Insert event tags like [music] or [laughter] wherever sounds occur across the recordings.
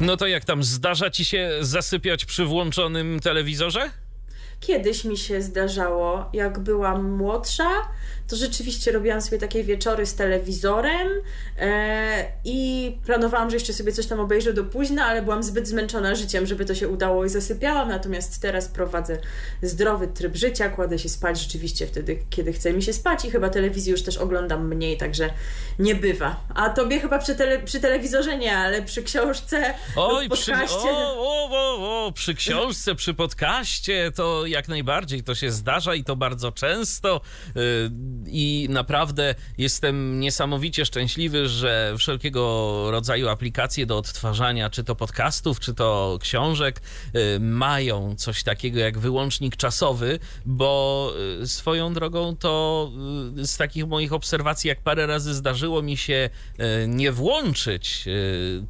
No to jak tam, zdarza ci się zasypiać przy włączonym telewizorze? Kiedyś mi się zdarzało, jak byłam młodsza, to rzeczywiście robiłam sobie takie wieczory z telewizorem e, i planowałam, że jeszcze sobie coś tam obejrzę do późna, ale byłam zbyt zmęczona życiem, żeby to się udało i zasypiałam. Natomiast teraz prowadzę zdrowy tryb życia, kładę się spać rzeczywiście wtedy, kiedy chce mi się spać i chyba telewizji już też oglądam mniej, także nie bywa. A tobie chyba przy, tele, przy telewizorze nie, ale przy książce, Oj, podcaście... przy, o, o, o, o, przy książce, przy podcaście to jak najbardziej to się zdarza i to bardzo często. Yy, I naprawdę jestem niesamowicie szczęśliwy, że wszelkiego rodzaju aplikacje do odtwarzania, czy to podcastów, czy to książek, yy, mają coś takiego jak wyłącznik czasowy, bo yy, swoją drogą to z takich moich obserwacji, jak parę razy zdarzyło mi się nie włączyć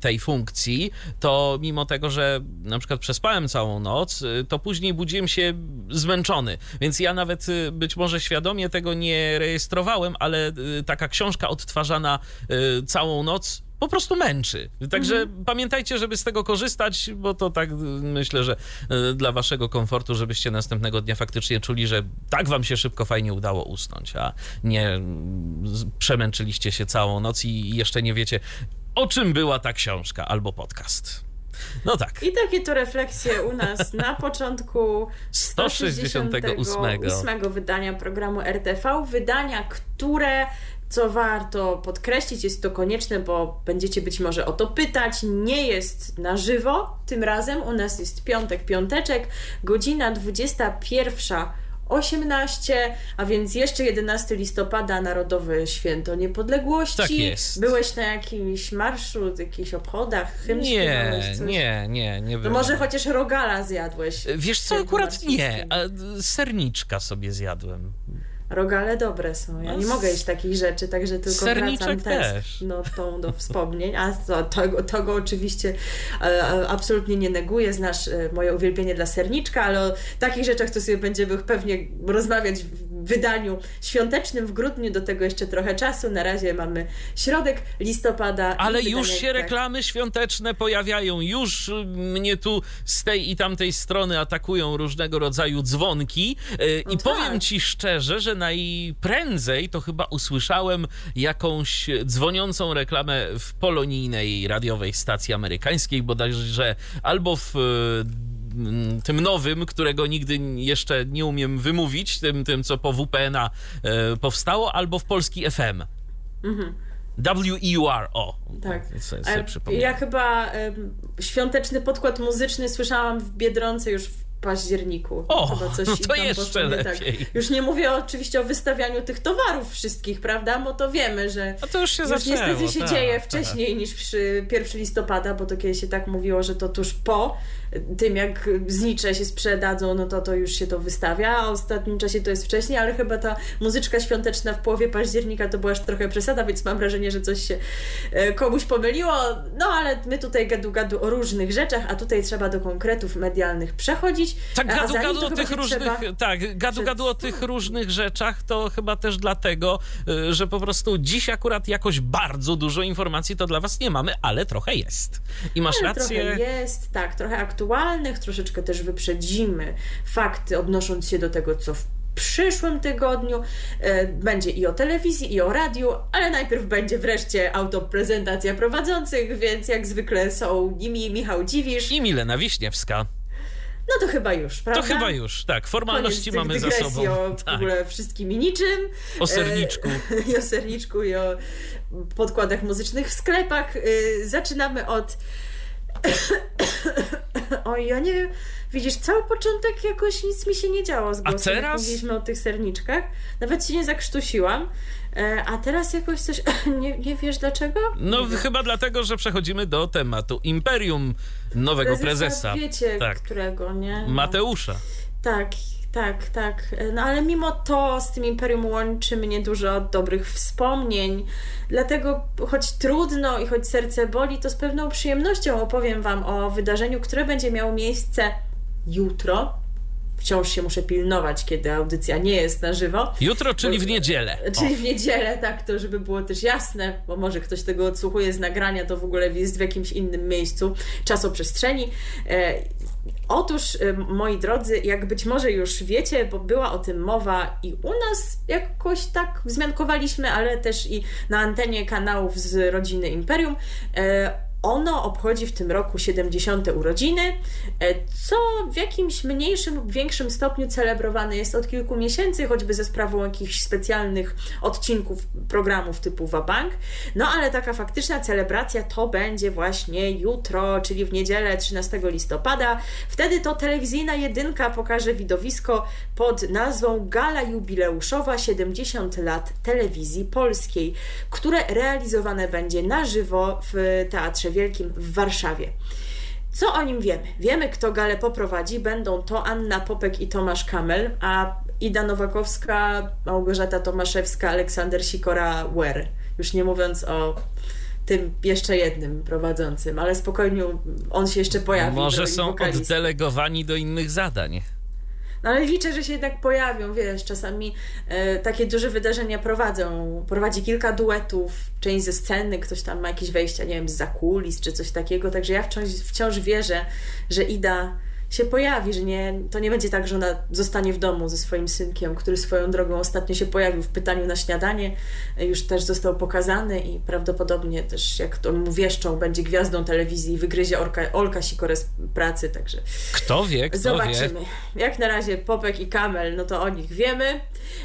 tej funkcji, to mimo tego, że na przykład przespałem całą noc, to później budziłem się zmęczony. Więc ja nawet być może świadomie tego nie rejestrowałem, ale taka książka odtwarzana całą noc po prostu męczy. Także mhm. pamiętajcie, żeby z tego korzystać, bo to tak myślę, że dla waszego komfortu, żebyście następnego dnia faktycznie czuli, że tak wam się szybko, fajnie udało usnąć, a nie przemęczyliście się całą noc i jeszcze nie wiecie, o czym była ta książka albo podcast. No tak. I takie to refleksje u nas na początku 168 168 wydania programu RTV. Wydania, które co warto podkreślić, jest to konieczne, bo będziecie być może o to pytać. Nie jest na żywo tym razem. U nas jest piątek, piąteczek, godzina 21 18, a więc jeszcze 11 listopada, Narodowe Święto Niepodległości. Tak jest. Byłeś na jakimś marszu, jakichś obchodach, hymn Nie, nie, nie, nie byłem. To może chociaż rogala zjadłeś. Wiesz co, akurat nie, a serniczka sobie zjadłem. Rogale dobre są. Ja no, nie mogę jeść takich rzeczy, także tylko wracam też. No, tą do wspomnień. A to, to, to go oczywiście e, absolutnie nie neguję. Znasz e, moje uwielbienie dla serniczka, ale o takich rzeczach to sobie będziemy pewnie rozmawiać w wydaniu świątecznym w grudniu. Do tego jeszcze trochę czasu. Na razie mamy środek listopada. Ale już się tak. reklamy świąteczne pojawiają. Już mnie tu z tej i tamtej strony atakują różnego rodzaju dzwonki. E, I no powiem tak. Ci szczerze, że najprędzej to chyba usłyszałem jakąś dzwoniącą reklamę w polonijnej radiowej stacji amerykańskiej, bodajże albo w mm, tym nowym, którego nigdy jeszcze nie umiem wymówić, tym, tym co po WPNA e, powstało, albo w polski FM. Mhm. W-E-U-R, o. Tak. Sobie, sobie ja chyba świąteczny podkład muzyczny słyszałam w Biedronce już w październiku. O, Chyba coś no to jeszcze tak. lepiej. Tak. Już nie mówię oczywiście o wystawianiu tych towarów wszystkich, prawda? Bo to wiemy, że A to już się już zaczęło, niestety się tak, dzieje wcześniej niż przy 1 listopada, bo to kiedyś się tak mówiło, że to tuż po tym, jak znicze się sprzedadzą, no to to już się to wystawia, a w ostatnim czasie to jest wcześniej, ale chyba ta muzyczka świąteczna w połowie października to była aż trochę przesada, więc mam wrażenie, że coś się e, komuś pomyliło. No ale my tutaj gadu gadu o różnych rzeczach, a tutaj trzeba do konkretów medialnych przechodzić. Tak, gadu gadu o tych różnych, tak, gadu gadu o tych różnych rzeczach to chyba też dlatego, e, że po prostu dziś akurat jakoś bardzo dużo informacji to dla was nie mamy, ale trochę jest. I masz ale rację. Trochę jest, tak, trochę aktualnie aktualnych, troszeczkę też wyprzedzimy fakty odnosząc się do tego, co w przyszłym tygodniu. E, będzie i o telewizji, i o radiu, ale najpierw będzie wreszcie autoprezentacja prowadzących, więc jak zwykle są nimi Michał Dziwisz i Milena Wiśniewska. No to chyba już, prawda? To chyba już, tak. Formalności mamy za sobą. o [laughs] tak. w ogóle wszystkim i niczym. O serniczku. E, [laughs] I o serniczku, i o podkładach muzycznych w sklepach. E, zaczynamy od [coughs] Oj, ja nie wiem, Widzisz, cały początek jakoś nic mi się nie działo z głosem. A teraz? Mówiliśmy o tych serniczkach. Nawet się nie zakrztusiłam. E, a teraz jakoś coś... [coughs] Nie, nie wiesz dlaczego? No chyba dlatego, że przechodzimy do tematu imperium nowego prezesa. Wiecie, tak. którego, nie? No. Mateusza. Tak, tak, tak. No ale mimo to z tym imperium łączy mnie dużo dobrych wspomnień. Dlatego, choć trudno i choć serce boli, to z pewną przyjemnością opowiem Wam o wydarzeniu, które będzie miało miejsce jutro. Wciąż się muszę pilnować, kiedy audycja nie jest na żywo. Jutro, czyli w niedzielę. [laughs] Czyli O. w niedzielę, tak, to żeby było też jasne, bo może ktoś tego odsłuchuje z nagrania, to w ogóle jest w jakimś innym miejscu czasoprzestrzeni. E, Otóż, e, moi drodzy, jak być może już wiecie, bo była o tym mowa i u nas jakoś tak wzmiankowaliśmy, ale też i na antenie kanałów z rodziny Imperium. Ono obchodzi w tym roku 70. urodziny, e, co w jakimś mniejszym lub większym stopniu celebrowane jest od kilku miesięcy, choćby ze sprawą jakichś specjalnych odcinków programów typu Wabank. No ale taka faktyczna celebracja to będzie właśnie jutro, czyli w niedzielę 13 listopada. Wtedy to telewizyjna jedynka pokaże widowisko pod nazwą Gala Jubileuszowa 70 lat telewizji polskiej, które realizowane będzie na żywo w Teatrze Wielkim w Warszawie. Co o nim wiemy? Wiemy, kto galę poprowadzi. Będą to Anna Popek i Tomasz Kamel, a Ida Nowakowska, Małgorzata Tomaszewska, Aleksander Sikora-Wer. Już nie mówiąc o tym jeszcze jednym prowadzącym, ale spokojnie on się jeszcze pojawi. Może są oddelegowani do innych zadań. No ale liczę, że się jednak pojawią, wiesz, czasami e, takie duże wydarzenia prowadzą, prowadzi kilka duetów, część ze sceny, ktoś tam ma jakieś wejścia, nie wiem, z zakulis czy coś takiego, także ja wciąż, wciąż wierzę, że Ida się pojawi, że nie, to nie będzie tak, że ona zostanie w domu ze swoim synkiem, który swoją drogą ostatnio się pojawił w pytaniu na śniadanie, już też został pokazany i prawdopodobnie też, jak to mu wieszczą, będzie gwiazdą telewizji i wygryzie Olka, Olka Sikorę z pracy, także... Kto wie, kto wie. Zobaczymy. Jak na razie Popek i Kamel, no to o nich wiemy.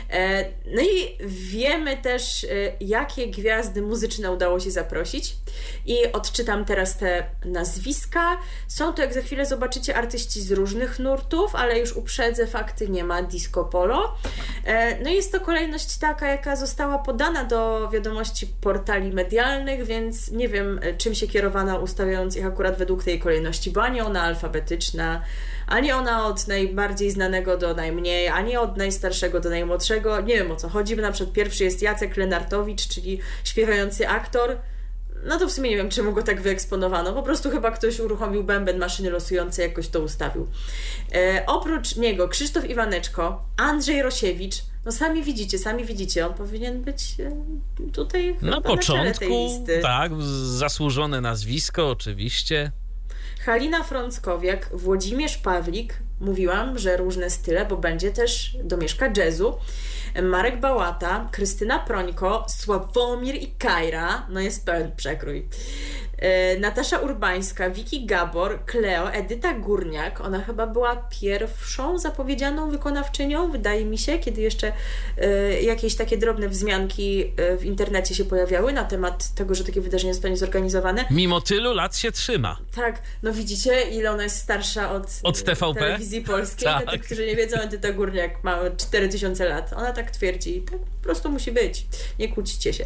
E, No i wiemy też, e, jakie gwiazdy muzyczne udało się zaprosić. I odczytam teraz te nazwiska. Są to, jak za chwilę zobaczycie, artyści z różnych nurtów, ale już uprzedzę fakty, nie ma disco polo. E, No jest to kolejność taka, jaka została podana do wiadomości portali medialnych, więc nie wiem, e, czym się kierowano ustawiając ich akurat według tej kolejności, bo ani ona alfabetyczna, ani ona od najbardziej znanego do najmniej, ani od najstarszego do najmłodszego. Nie wiem o co chodzi, bo na przykład pierwszy jest Jacek Lenartowicz, czyli śpiewający aktor. No to w sumie nie wiem, czemu go tak wyeksponowano. Po prostu chyba ktoś uruchomił bęben maszyny losującej, jakoś to ustawił. E, oprócz niego Krzysztof Iwaneczko, Andrzej Rosiewicz. No sami widzicie, sami widzicie, on powinien być e, tutaj Na początku, listy. tak, zasłużone nazwisko oczywiście. Halina Frąckowiak, Włodzimierz Pawlik, mówiłam, że różne style, bo będzie też domieszka jazzu. Marek Bałata, Krystyna Prońko, Sławomir i Kajra, no jest pełen przekrój. E, Natasza Urbańska, Wiki Gabor, Kleo, Edyta Górniak. Ona chyba była pierwszą zapowiedzianą wykonawczynią, wydaje mi się, kiedy jeszcze e, jakieś takie drobne wzmianki e, w internecie się pojawiały na temat tego, że takie wydarzenie zostanie zorganizowane. Mimo tylu lat się trzyma. Tak, no widzicie, ile ona jest starsza od, Od TVP? telewizji polskiej. Tak. Dla tych, którzy nie wiedzą, Edyta Górniak ma 4000 lat. Ona tak twierdzi tak po prostu musi być. Nie kłóćcie się.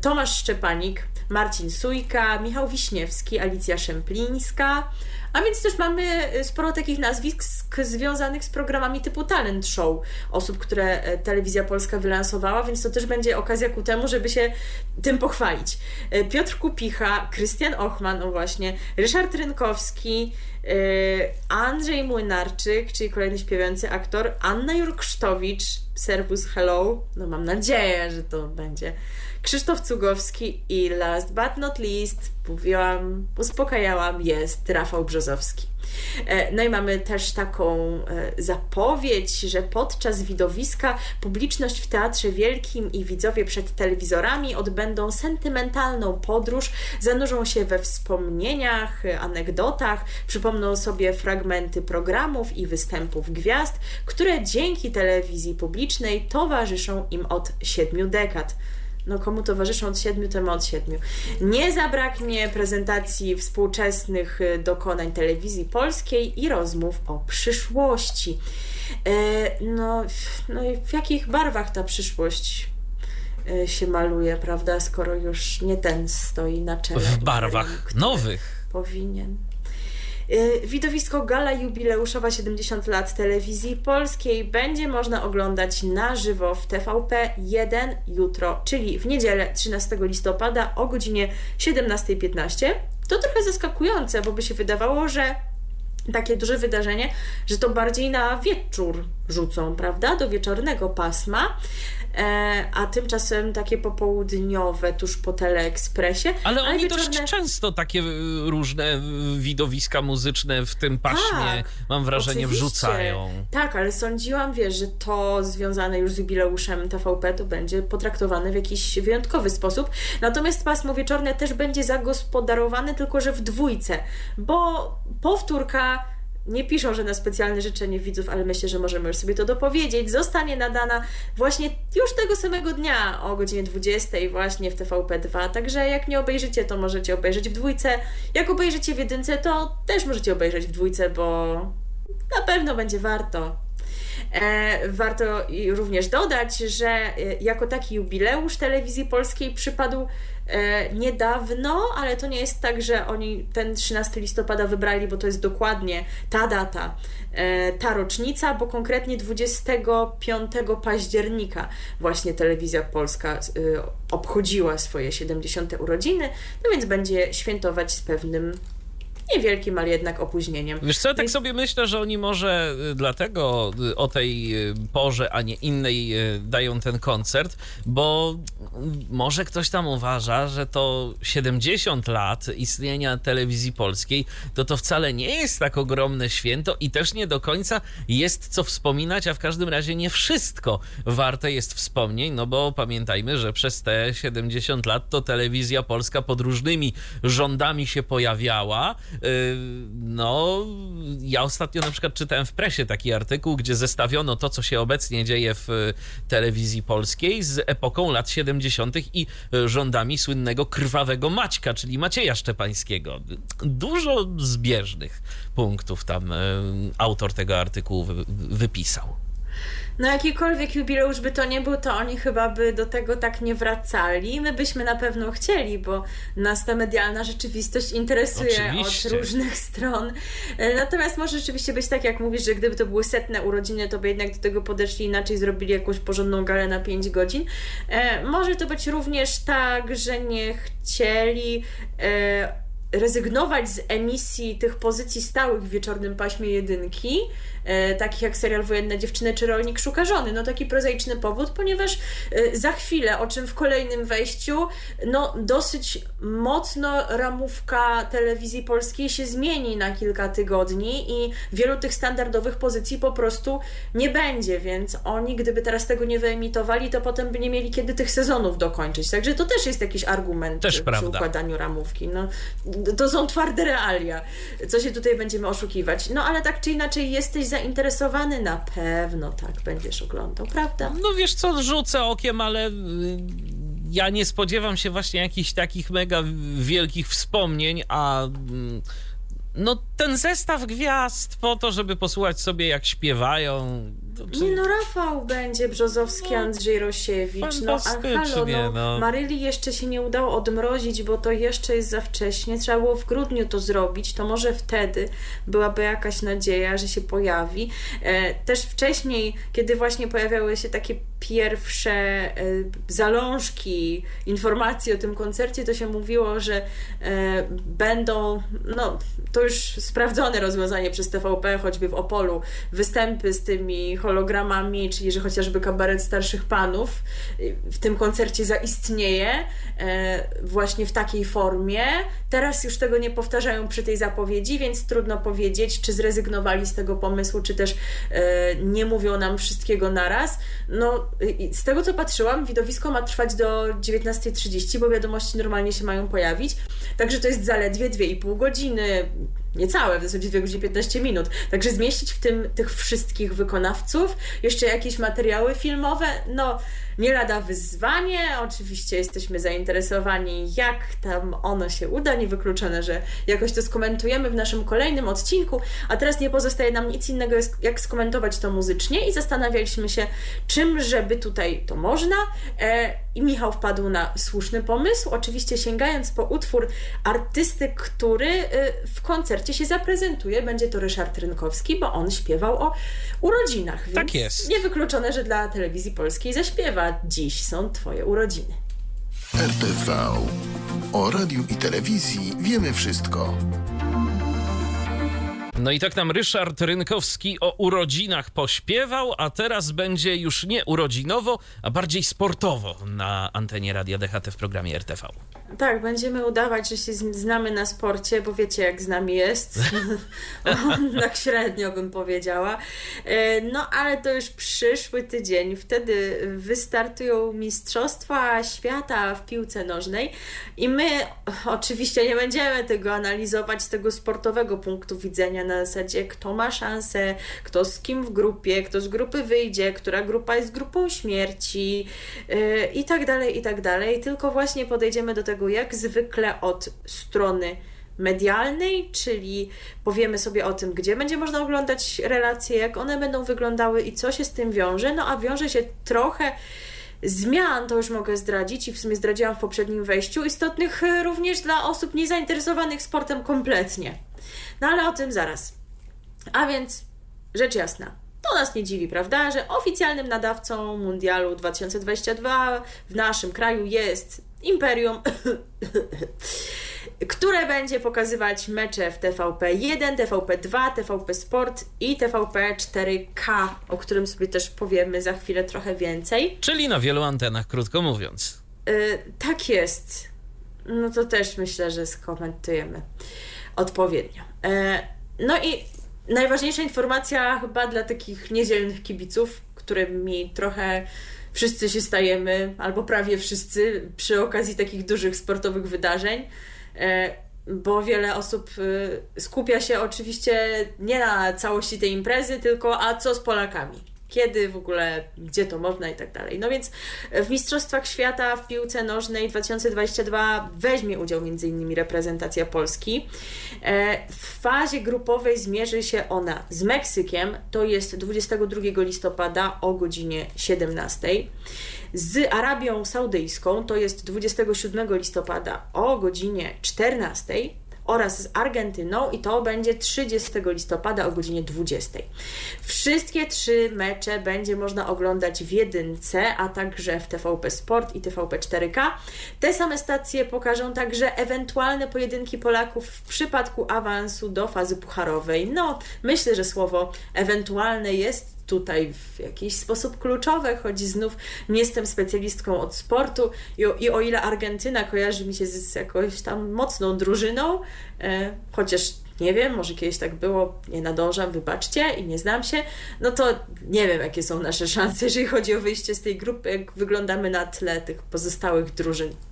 Tomasz Szczepanik, Marcin Sujka, Michał Wiśniewski, Alicja Szemplińska. A więc też mamy e, sporo takich nazwisk związanych z programami typu Talent Show, osób, które e, telewizja polska wylansowała, więc to też będzie okazja ku temu, żeby się tym pochwalić. E, Piotr Kupicha, Krystian Ochman, no właśnie, Ryszard Rynkowski, e, Andrzej Młynarczyk, czyli kolejny śpiewający aktor, Anna Jurksztowicz, Servus Hello, no mam nadzieję, że to będzie, Krzysztof Cugowski i last but not least, mówiłam, uspokajałam, jest Rafał Brzozowski. E, No i mamy też taką e, zapowiedź, że podczas widowiska publiczność w Teatrze Wielkim i widzowie przed telewizorami odbędą sentymentalną podróż, zanurzą się we wspomnieniach, anegdotach, przypomną sobie fragmenty programów i występów gwiazd, które dzięki telewizji publicznej towarzyszą im od siedmiu dekad. No komu towarzyszą od siedmiu, temu od siedmiu. Nie zabraknie prezentacji współczesnych y, dokonań telewizji polskiej i rozmów o przyszłości. E, no, no i w jakich barwach ta przyszłość e, się maluje, prawda, skoro już nie ten stoi na czele. W barwach nowych. Powinien. E, widowisko Gala Jubileuszowa 70 lat telewizji polskiej będzie można oglądać na żywo w TVP 1 jutro, czyli w niedzielę 13 listopada o godzinie 17.15. To trochę zaskakujące, bo by się wydawało, że takie duże wydarzenie, że to bardziej na wieczór rzucą, prawda? Do wieczornego pasma. E, a tymczasem takie popołudniowe tuż po Teleekspresie. Ale oni wieczorne... dość często takie y, różne y, widowiska muzyczne w tym paśmie, tak, mam wrażenie, oczywiście. wrzucają. Tak, ale sądziłam, wiesz, że to związane już z jubileuszem TVP to będzie potraktowane w jakiś wyjątkowy sposób. Natomiast pasmo wieczorne też będzie zagospodarowane, tylko że w dwójce, bo powtórka nie piszą, że na specjalne życzenie widzów, ale myślę, że możemy już sobie to dopowiedzieć. Zostanie nadana właśnie już tego samego dnia o godzinie 20 właśnie w TVP2. Także jak nie obejrzycie, to możecie obejrzeć w dwójce. Jak obejrzycie w jedynce, to też możecie obejrzeć w dwójce, bo na pewno będzie warto. E, warto również dodać, że e, jako taki jubileusz telewizji polskiej przypadł e, niedawno, ale to nie jest tak, że oni ten 13 listopada wybrali, bo to jest dokładnie ta data, ta rocznica, bo konkretnie 25 października właśnie telewizja polska obchodziła swoje 70. urodziny, no więc będzie świętować z pewnym niewielkim, ale jednak opóźnieniem. Wiesz co, ja tak sobie myślę, że oni może y, dlatego y, o tej y, porze, a nie innej dają ten koncert, bo może ktoś tam uważa, że to 70 lat istnienia telewizji polskiej, to to wcale nie jest tak ogromne święto i też nie do końca jest co wspominać, a w każdym razie nie wszystko warte jest wspomnień, no bo pamiętajmy, że przez te 70 lat to telewizja polska pod różnymi rządami się pojawiała, no, ja ostatnio na przykład czytałem w presie taki artykuł, gdzie zestawiono to, co się obecnie dzieje w telewizji polskiej z epoką lat 70. i rządami słynnego krwawego Maćka, czyli Macieja Szczepańskiego. Dużo zbieżnych punktów tam autor tego artykułu wypisał no jakikolwiek jubileusz by to nie był, to oni chyba by do tego tak nie wracali. My byśmy na pewno chcieli, bo nas ta medialna rzeczywistość interesuje Oczywiście. od różnych stron. E, natomiast może rzeczywiście być tak, jak mówisz, że gdyby to były setne urodziny, to by jednak do tego podeszli inaczej, zrobili jakąś porządną galę na 5 godzin. E, może to być również tak, że nie chcieli e, rezygnować z emisji tych pozycji stałych w wieczornym paśmie jedynki, takich jak serial Wojenne Dziewczyny czy Rolnik Szuka Żony. No taki prozaiczny powód, ponieważ e, za chwilę, o czym w kolejnym wejściu, no dosyć mocno ramówka telewizji polskiej się zmieni na kilka tygodni i wielu tych standardowych pozycji po prostu nie będzie, więc oni gdyby teraz tego nie wyemitowali, to potem by nie mieli kiedy tych sezonów dokończyć. Także to też jest jakiś argument też przy prawda. układaniu ramówki. No, to są twarde realia. Co się tutaj będziemy oszukiwać? No ale tak czy inaczej jesteś zainteresowany? Na pewno tak będziesz oglądał, prawda? No wiesz co, rzucę okiem, ale y, ja nie spodziewam się właśnie jakichś takich mega wielkich wspomnień, a mm, no ten zestaw gwiazd po to, żeby posłuchać sobie jak śpiewają. Czy... Nie no, Rafał będzie, Brzozowski, no, Andrzej Rosiewicz, no a halo, no, no. Maryli jeszcze się nie udało odmrozić, bo to jeszcze jest za wcześnie, trzeba było w grudniu to zrobić, to może wtedy byłaby jakaś nadzieja, że się pojawi. E, też wcześniej, kiedy właśnie pojawiały się takie pierwsze e, zalążki informacji o tym koncercie, to się mówiło, że e, będą, no to już sprawdzone rozwiązanie przez TVP, choćby w Opolu, występy z tymi hologramami, czyli że chociażby kabaret starszych panów w tym koncercie zaistnieje e, właśnie w takiej formie. Teraz już tego nie powtarzają przy tej zapowiedzi, więc trudno powiedzieć, czy zrezygnowali z tego pomysłu, czy też e, nie mówią nam wszystkiego naraz. No, z tego co patrzyłam, widowisko ma trwać do 19.30, bo wiadomości normalnie się mają pojawić. Także to jest zaledwie 2,5 godziny, niecałe, w zasadzie 2 godziny 15 minut. Także zmieścić w tym tych wszystkich wykonawców, jeszcze jakieś materiały filmowe, no nie lada wyzwanie. Oczywiście jesteśmy zainteresowani, jak tam ono się uda. Niewykluczone, że jakoś to skomentujemy w naszym kolejnym odcinku. A teraz nie pozostaje nam nic innego, jak skomentować to muzycznie i zastanawialiśmy się, czym żeby tutaj to można. E, I Michał wpadł na słuszny pomysł, oczywiście sięgając po utwór artysty, który y, w koncercie się zaprezentuje. Będzie to Ryszard Rynkowski, bo on śpiewał o urodzinach. Więc tak jest. Niewykluczone, że dla telewizji polskiej zaśpiewa. Dziś są Twoje urodziny. RTV. O radiu i telewizji wiemy wszystko. No i tak nam Ryszard Rynkowski o urodzinach pośpiewał, a teraz będzie już nie urodzinowo, a bardziej sportowo na antenie Radia DHT w programie RTV. Tak, będziemy udawać, że się znamy na sporcie, bo wiecie, jak z nami jest. [laughs] [laughs] tak średnio bym powiedziała. E, no ale to już przyszły tydzień. Wtedy wystartują Mistrzostwa Świata w piłce nożnej i my oczywiście nie będziemy tego analizować z tego sportowego punktu widzenia na zasadzie, kto ma szansę, kto z kim w grupie, kto z grupy wyjdzie, która grupa jest grupą śmierci yy, i tak dalej, i tak dalej. Tylko właśnie podejdziemy do tego jak zwykle od strony medialnej, czyli powiemy sobie o tym, gdzie będzie można oglądać relacje, jak one będą wyglądały i co się z tym wiąże. No a wiąże się trochę zmian, to już mogę zdradzić i w sumie zdradziłam w poprzednim wejściu, istotnych również dla osób niezainteresowanych sportem kompletnie. No ale o tym zaraz. A więc rzecz jasna. To nas nie dziwi, prawda, że oficjalnym nadawcą Mundialu 2022 w naszym kraju jest Imperium, [coughs] które będzie pokazywać mecze w TVP1, TVP2, TVP Sport i TVP 4K, o którym sobie też powiemy za chwilę trochę więcej. Czyli na wielu antenach, krótko mówiąc. Yy, tak jest. No to też myślę, że skomentujemy odpowiednio. Yy, no i najważniejsza informacja chyba dla takich niedzielnych kibiców, którymi trochę wszyscy się stajemy, albo prawie wszyscy, przy okazji takich dużych sportowych wydarzeń, e, bo wiele osób e, skupia się oczywiście nie na całości tej imprezy, tylko a co z Polakami kiedy w ogóle, gdzie to można i tak dalej. No więc w Mistrzostwach Świata w piłce nożnej 2022 weźmie udział m.in. reprezentacja Polski. E, w fazie grupowej zmierzy się ona z Meksykiem, to jest 22 listopada o godzinie 17 z Arabią Saudyjską, to jest 27 listopada o godzinie 14 oraz z Argentyną i to będzie 30 listopada o godzinie 20. Wszystkie trzy mecze będzie można oglądać w jedynce, a także w TVP Sport i TVP 4K. Te same stacje pokażą także ewentualne pojedynki Polaków w przypadku awansu do fazy pucharowej. No, myślę, że słowo ewentualne jest tutaj w jakiś sposób kluczowe, choć znów nie jestem specjalistką od sportu i o, i o ile Argentyna kojarzy mi się z jakąś tam mocną drużyną, e, chociaż nie wiem, może kiedyś tak było, nie nadążam, wybaczcie i nie znam się, no to nie wiem, jakie są nasze szanse, jeżeli chodzi o wyjście z tej grupy, jak wyglądamy na tle tych pozostałych drużyn.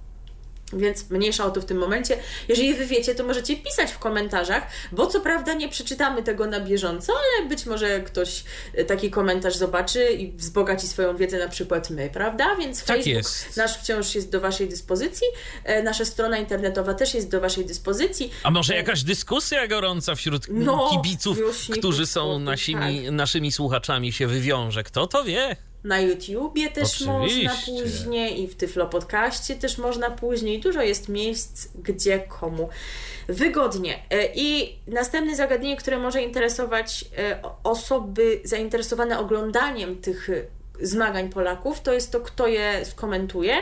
Więc mniejsza o to w tym momencie. Jeżeli wy wiecie, to możecie pisać w komentarzach, bo co prawda nie przeczytamy tego na bieżąco, ale być może ktoś e, taki komentarz zobaczy i wzbogaci swoją wiedzę, na przykład my, prawda? Więc tak Facebook jest. nasz wciąż jest do Waszej dyspozycji, e, nasza strona internetowa też jest do Waszej dyspozycji. A może jakaś dyskusja gorąca wśród no, kibiców, którzy są nasimi, tak. naszymi słuchaczami się wywiąże? Kto to wie? Na YouTubie też Oczywiście. można później i w Tyflo Podcaście też można później. Dużo jest miejsc, gdzie komu wygodnie. E, I następne zagadnienie, które może interesować e, osoby zainteresowane oglądaniem tych zmagań Polaków, to jest to, kto je skomentuje.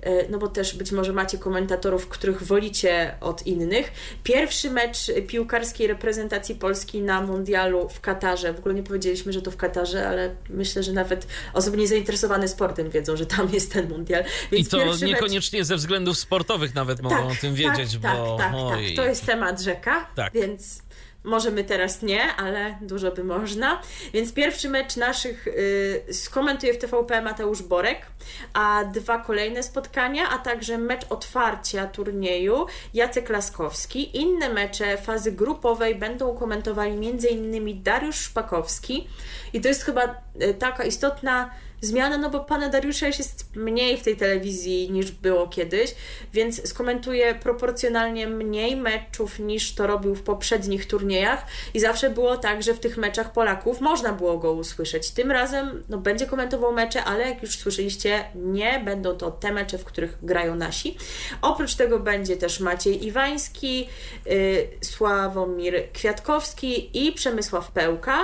E, no bo też być może macie komentatorów, których wolicie od innych. Pierwszy mecz piłkarskiej reprezentacji Polski na mundialu w Katarze. W ogóle nie powiedzieliśmy, że to w Katarze, ale myślę, że nawet osoby niezainteresowane sportem wiedzą, że tam jest ten mundial. Więc I to niekoniecznie mecz... ze względów sportowych nawet mogą tak, o tym wiedzieć, tak, bo... Tak, tak, tak. To jest temat rzeka, tak. więc może my teraz nie, ale dużo by można. Więc pierwszy mecz naszych y, skomentuje w TVP Mateusz Borek, a dwa kolejne spotkania, a także mecz otwarcia turnieju Jacek Laskowski. Inne mecze fazy grupowej będą komentowali m.in. Dariusz Szpakowski i to jest chyba e, taka istotna zmiana, no bo pana Dariusza już jest mniej w tej telewizji niż było kiedyś, więc skomentuje proporcjonalnie mniej meczów niż to robił w poprzednich turniejach i zawsze było tak, że w tych meczach Polaków można było go usłyszeć. Tym razem no, będzie komentował mecze, ale jak już słyszeliście, nie będą to te mecze, w których grają nasi. Oprócz tego będzie też Maciej Iwański, yy, Sławomir Kwiatkowski i Przemysław Pełka.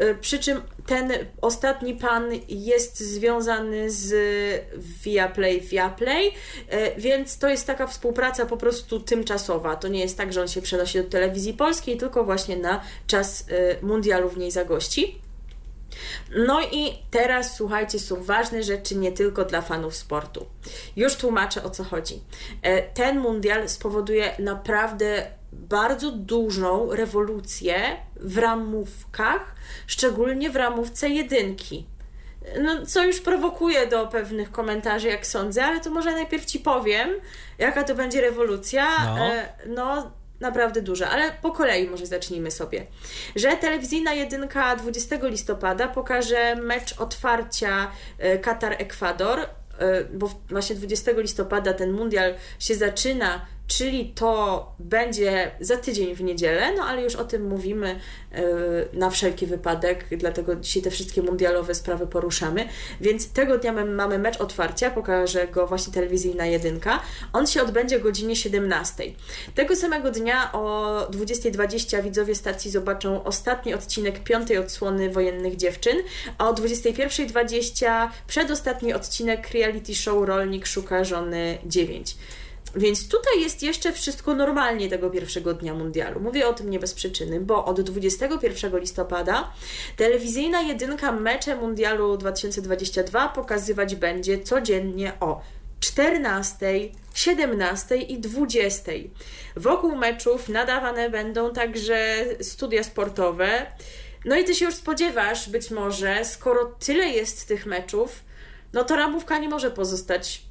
Y, przy czym ten ostatni pan jest związany z Viaplay Viaplay, y, więc to jest taka współpraca po prostu tymczasowa. To nie jest tak, że on się przenosi do telewizji polskiej, tylko właśnie na czas y, mundialu w niej zagości. No i teraz słuchajcie, są ważne rzeczy nie tylko dla fanów sportu. Już tłumaczę o co chodzi. Ten mundial spowoduje naprawdę bardzo dużą rewolucję w ramówkach, szczególnie w ramówce jedynki. No, co już prowokuje do pewnych komentarzy, jak sądzę, ale to może najpierw Ci powiem, jaka to będzie rewolucja. No, e, no naprawdę duża, ale po kolei może zacznijmy sobie. Że telewizyjna jedynka 20 listopada pokaże mecz otwarcia e, Katar-Ekwador, e, bo właśnie 20 listopada ten mundial się zaczyna czyli to będzie za tydzień w niedzielę, no ale już o tym mówimy e, na wszelki wypadek, dlatego dzisiaj te wszystkie mundialowe sprawy poruszamy. Więc tego dnia mamy mecz otwarcia, pokażę go właśnie telewizyjna jedynka. On się odbędzie o godzinie 17. Tego samego dnia o 20.20 widzowie stacji zobaczą ostatni odcinek piątej odsłony Wojennych Dziewczyn, a o 21.20 przedostatni odcinek reality show Rolnik szuka żony 9. Więc tutaj jest jeszcze wszystko normalnie tego pierwszego dnia mundialu. Mówię o tym nie bez przyczyny, bo od 21 listopada telewizyjna jedynka mecze mundialu 2022 pokazywać będzie codziennie o 14, 17 i 20. Wokół meczów nadawane będą także studia sportowe. No i ty się już spodziewasz, być może, skoro tyle jest tych meczów, no to ramówka nie może pozostać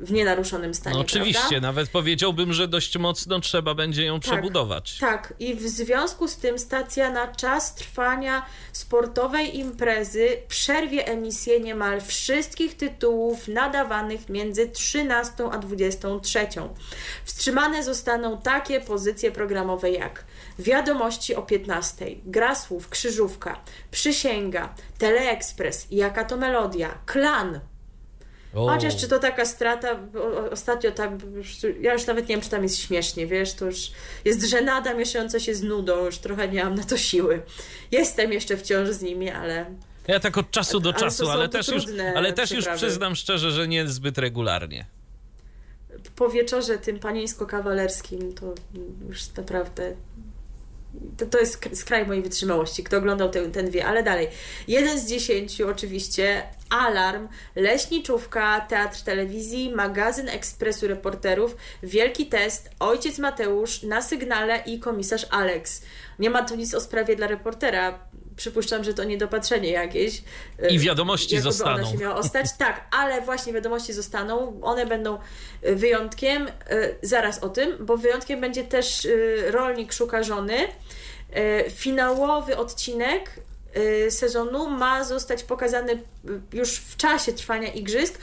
w nienaruszonym stanie. No oczywiście, prawda? nawet powiedziałbym, że dość mocno trzeba będzie ją tak, przebudować. Tak, i w związku z tym stacja na czas trwania sportowej imprezy przerwie emisję niemal wszystkich tytułów nadawanych między 13 a 23. Wstrzymane zostaną takie pozycje programowe jak Wiadomości o 15, Gra słów, Krzyżówka, Przysięga, Teleekspres, Jaka to Melodia, Klan, Chociaż czy to taka strata, ostatnio tam, ja już nawet nie wiem, czy tam jest śmiesznie, wiesz, to już jest żenada mieszająca się z nudą, już trochę nie mam na to siły. Jestem jeszcze wciąż z nimi, ale... Ja tak od czasu do czasu, ale, też już, ale też już przyznam szczerze, że nie zbyt regularnie. Po wieczorze tym panieńsko-kawalerskim to już naprawdę to, to jest skraj mojej wytrzymałości. Kto oglądał ten, ten wie, ale dalej. Jeden z dziesięciu oczywiście, Alarm, Leśniczówka, Teatr Telewizji, Magazyn Ekspresu Reporterów, Wielki Test, Ojciec Mateusz, Na Sygnale i Komisarz Alex. Nie ma tu nic o sprawie dla reportera. Przypuszczam, że to niedopatrzenie jakieś. I wiadomości zostaną. Ona się miała ostać. [laughs] Tak, ale właśnie wiadomości zostaną. One będą y, wyjątkiem. Y, zaraz o tym, bo wyjątkiem będzie też y, Rolnik Szuka Żony. Finałowy odcinek sezonu ma zostać pokazany już w czasie trwania igrzysk,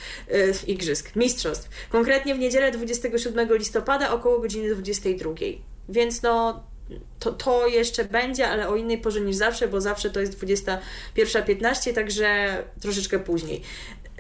igrzysk, mistrzostw. Konkretnie w niedzielę 27 listopada około godziny 22. Więc no to, to jeszcze będzie, ale o innej porze niż zawsze, bo zawsze to jest 21.15, także troszeczkę później.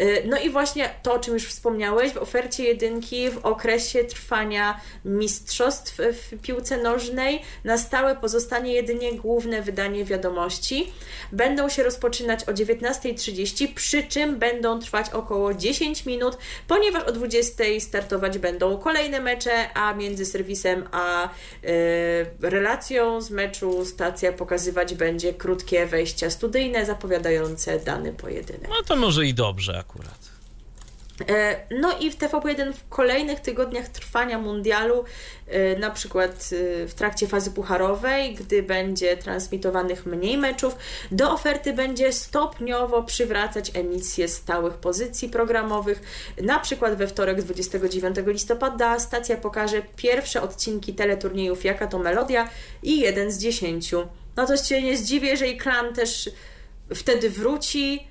Y, no i właśnie to, o czym już wspomniałeś, w ofercie jedynki w okresie trwania mistrzostw w piłce nożnej na stałe pozostanie jedynie główne wydanie wiadomości. Będą się rozpoczynać o 19.30, przy czym będą trwać około 10 minut, ponieważ o 20.00 startować będą kolejne mecze, a między serwisem a yy, relacją z meczu stacja pokazywać będzie krótkie wejścia studyjne zapowiadające dany pojedynek. No to może i dobrze akurat. E, no i w TVP1 w kolejnych tygodniach trwania mundialu, e, na przykład e, w trakcie fazy pucharowej, gdy będzie transmitowanych mniej meczów, do oferty będzie stopniowo przywracać emisję stałych pozycji programowych. Na przykład we wtorek 29 listopada stacja pokaże pierwsze odcinki teleturniejów Jaka to Melodia i jeden z dziesięciu. No to się nie zdziwię, że i klan też wtedy wróci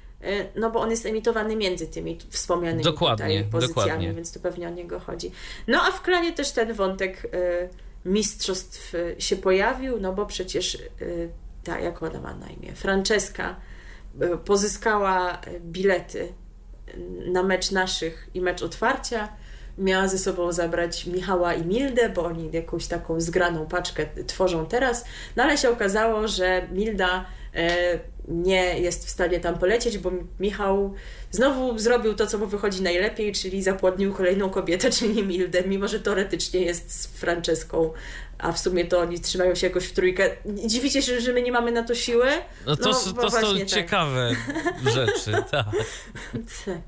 no bo on jest emitowany między tymi wspomnianymi dokładnie, pozycjami, dokładnie. więc tu pewnie o niego chodzi. No a w klanie też ten wątek mistrzostw się pojawił, no bo przecież ta, jak ona ma na imię, Francesca pozyskała bilety na mecz naszych i mecz otwarcia miała ze sobą zabrać Michała i Mildę, bo oni jakąś taką zgraną paczkę tworzą teraz, no ale się okazało, że Milda e, nie jest w stanie tam polecieć, bo Michał znowu zrobił to, co mu wychodzi najlepiej, czyli zapłodnił kolejną kobietę, [laughs] czyli Mildę, mimo że teoretycznie jest z Franceską, a w sumie to oni trzymają się jakoś w trójkę. Dziwicie się, że my nie mamy na to siły? No to, no, to są tak. ciekawe [laughs] rzeczy, tak. tak.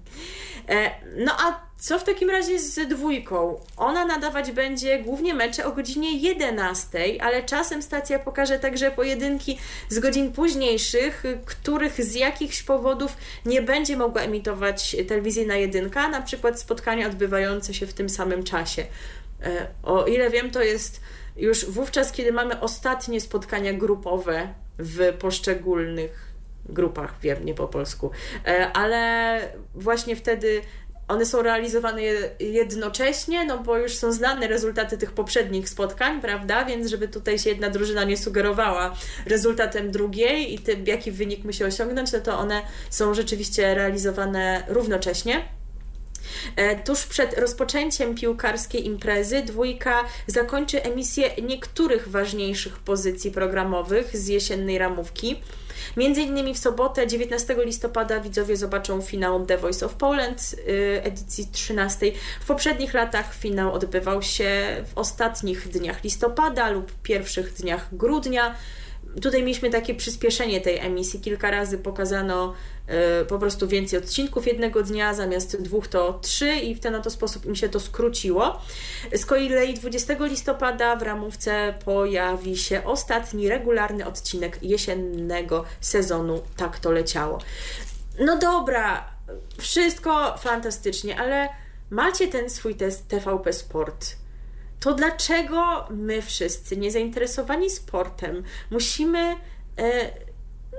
E, no a co w takim razie z dwójką? Ona nadawać będzie głównie mecze o godzinie 11, ale czasem stacja pokaże także pojedynki z godzin późniejszych, których z jakichś powodów nie będzie mogła emitować telewizyjna jedynka, na przykład spotkania odbywające się w tym samym czasie. E, o ile wiem, to jest już wówczas, kiedy mamy ostatnie spotkania grupowe w poszczególnych grupach, wiem, nie po polsku, e, ale właśnie wtedy one są realizowane jednocześnie, no bo już są znane rezultaty tych poprzednich spotkań, prawda? Więc żeby tutaj się jedna drużyna nie sugerowała rezultatem drugiej i tym, jaki wynik musi osiągnąć, no to one są rzeczywiście realizowane równocześnie. E, tuż przed rozpoczęciem piłkarskiej imprezy dwójka zakończy emisję niektórych ważniejszych pozycji programowych z jesiennej ramówki. Między innymi w sobotę 19 listopada widzowie zobaczą finał The Voice of Poland y, edycji 13. W poprzednich latach finał odbywał się w ostatnich dniach listopada lub pierwszych dniach grudnia tutaj mieliśmy takie przyspieszenie tej emisji. Kilka razy pokazano y, po prostu więcej odcinków jednego dnia, zamiast dwóch to trzy i w ten oto sposób im się to skróciło. Z kolei 20 listopada w ramówce pojawi się ostatni regularny odcinek jesiennego sezonu Tak to leciało. No dobra, wszystko fantastycznie, ale macie ten swój test TVP Sport to dlaczego my wszyscy, niezainteresowani sportem, musimy, e,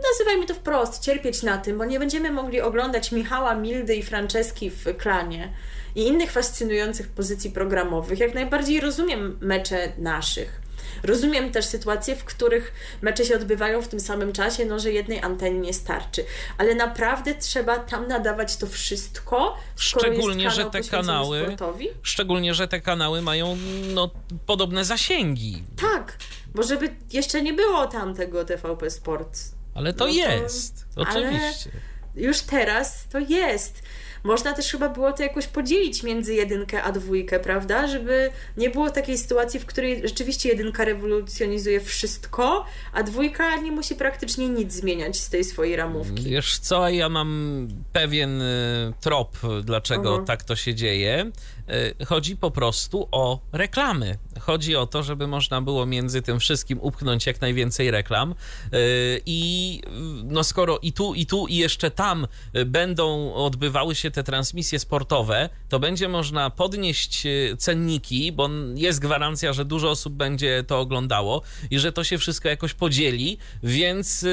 nazywajmy to wprost, cierpieć na tym, bo nie będziemy mogli oglądać Michała, Mildy i Franceski w klanie i innych fascynujących pozycji programowych. Jak najbardziej rozumiem mecze naszych. Rozumiem też sytuacje, w których mecze się odbywają w tym samym czasie, no że jednej anteny nie starczy. Ale naprawdę trzeba tam nadawać to wszystko, szczególnie, że te kanały sportowi? Szczególnie, że te kanały mają no, podobne zasięgi. Tak, bo żeby jeszcze nie było tam tego TVP Sport. Ale to, no to jest, oczywiście. już teraz to jest można też chyba było to jakoś podzielić między jedynkę a dwójkę, prawda? Żeby nie było takiej sytuacji, w której rzeczywiście jedynka rewolucjonizuje wszystko, a dwójka nie musi praktycznie nic zmieniać z tej swojej ramówki. Wiesz co, ja mam pewien y, trop, dlaczego tak to się dzieje. Y, chodzi po prostu o reklamy. Chodzi o to, żeby można było między tym wszystkim upchnąć jak najwięcej reklam. Y, I no skoro i tu, i tu, i jeszcze tam będą odbywały się te transmisje sportowe, to będzie można podnieść cenniki, bo jest gwarancja, że dużo osób będzie to oglądało i że to się wszystko jakoś podzieli, więc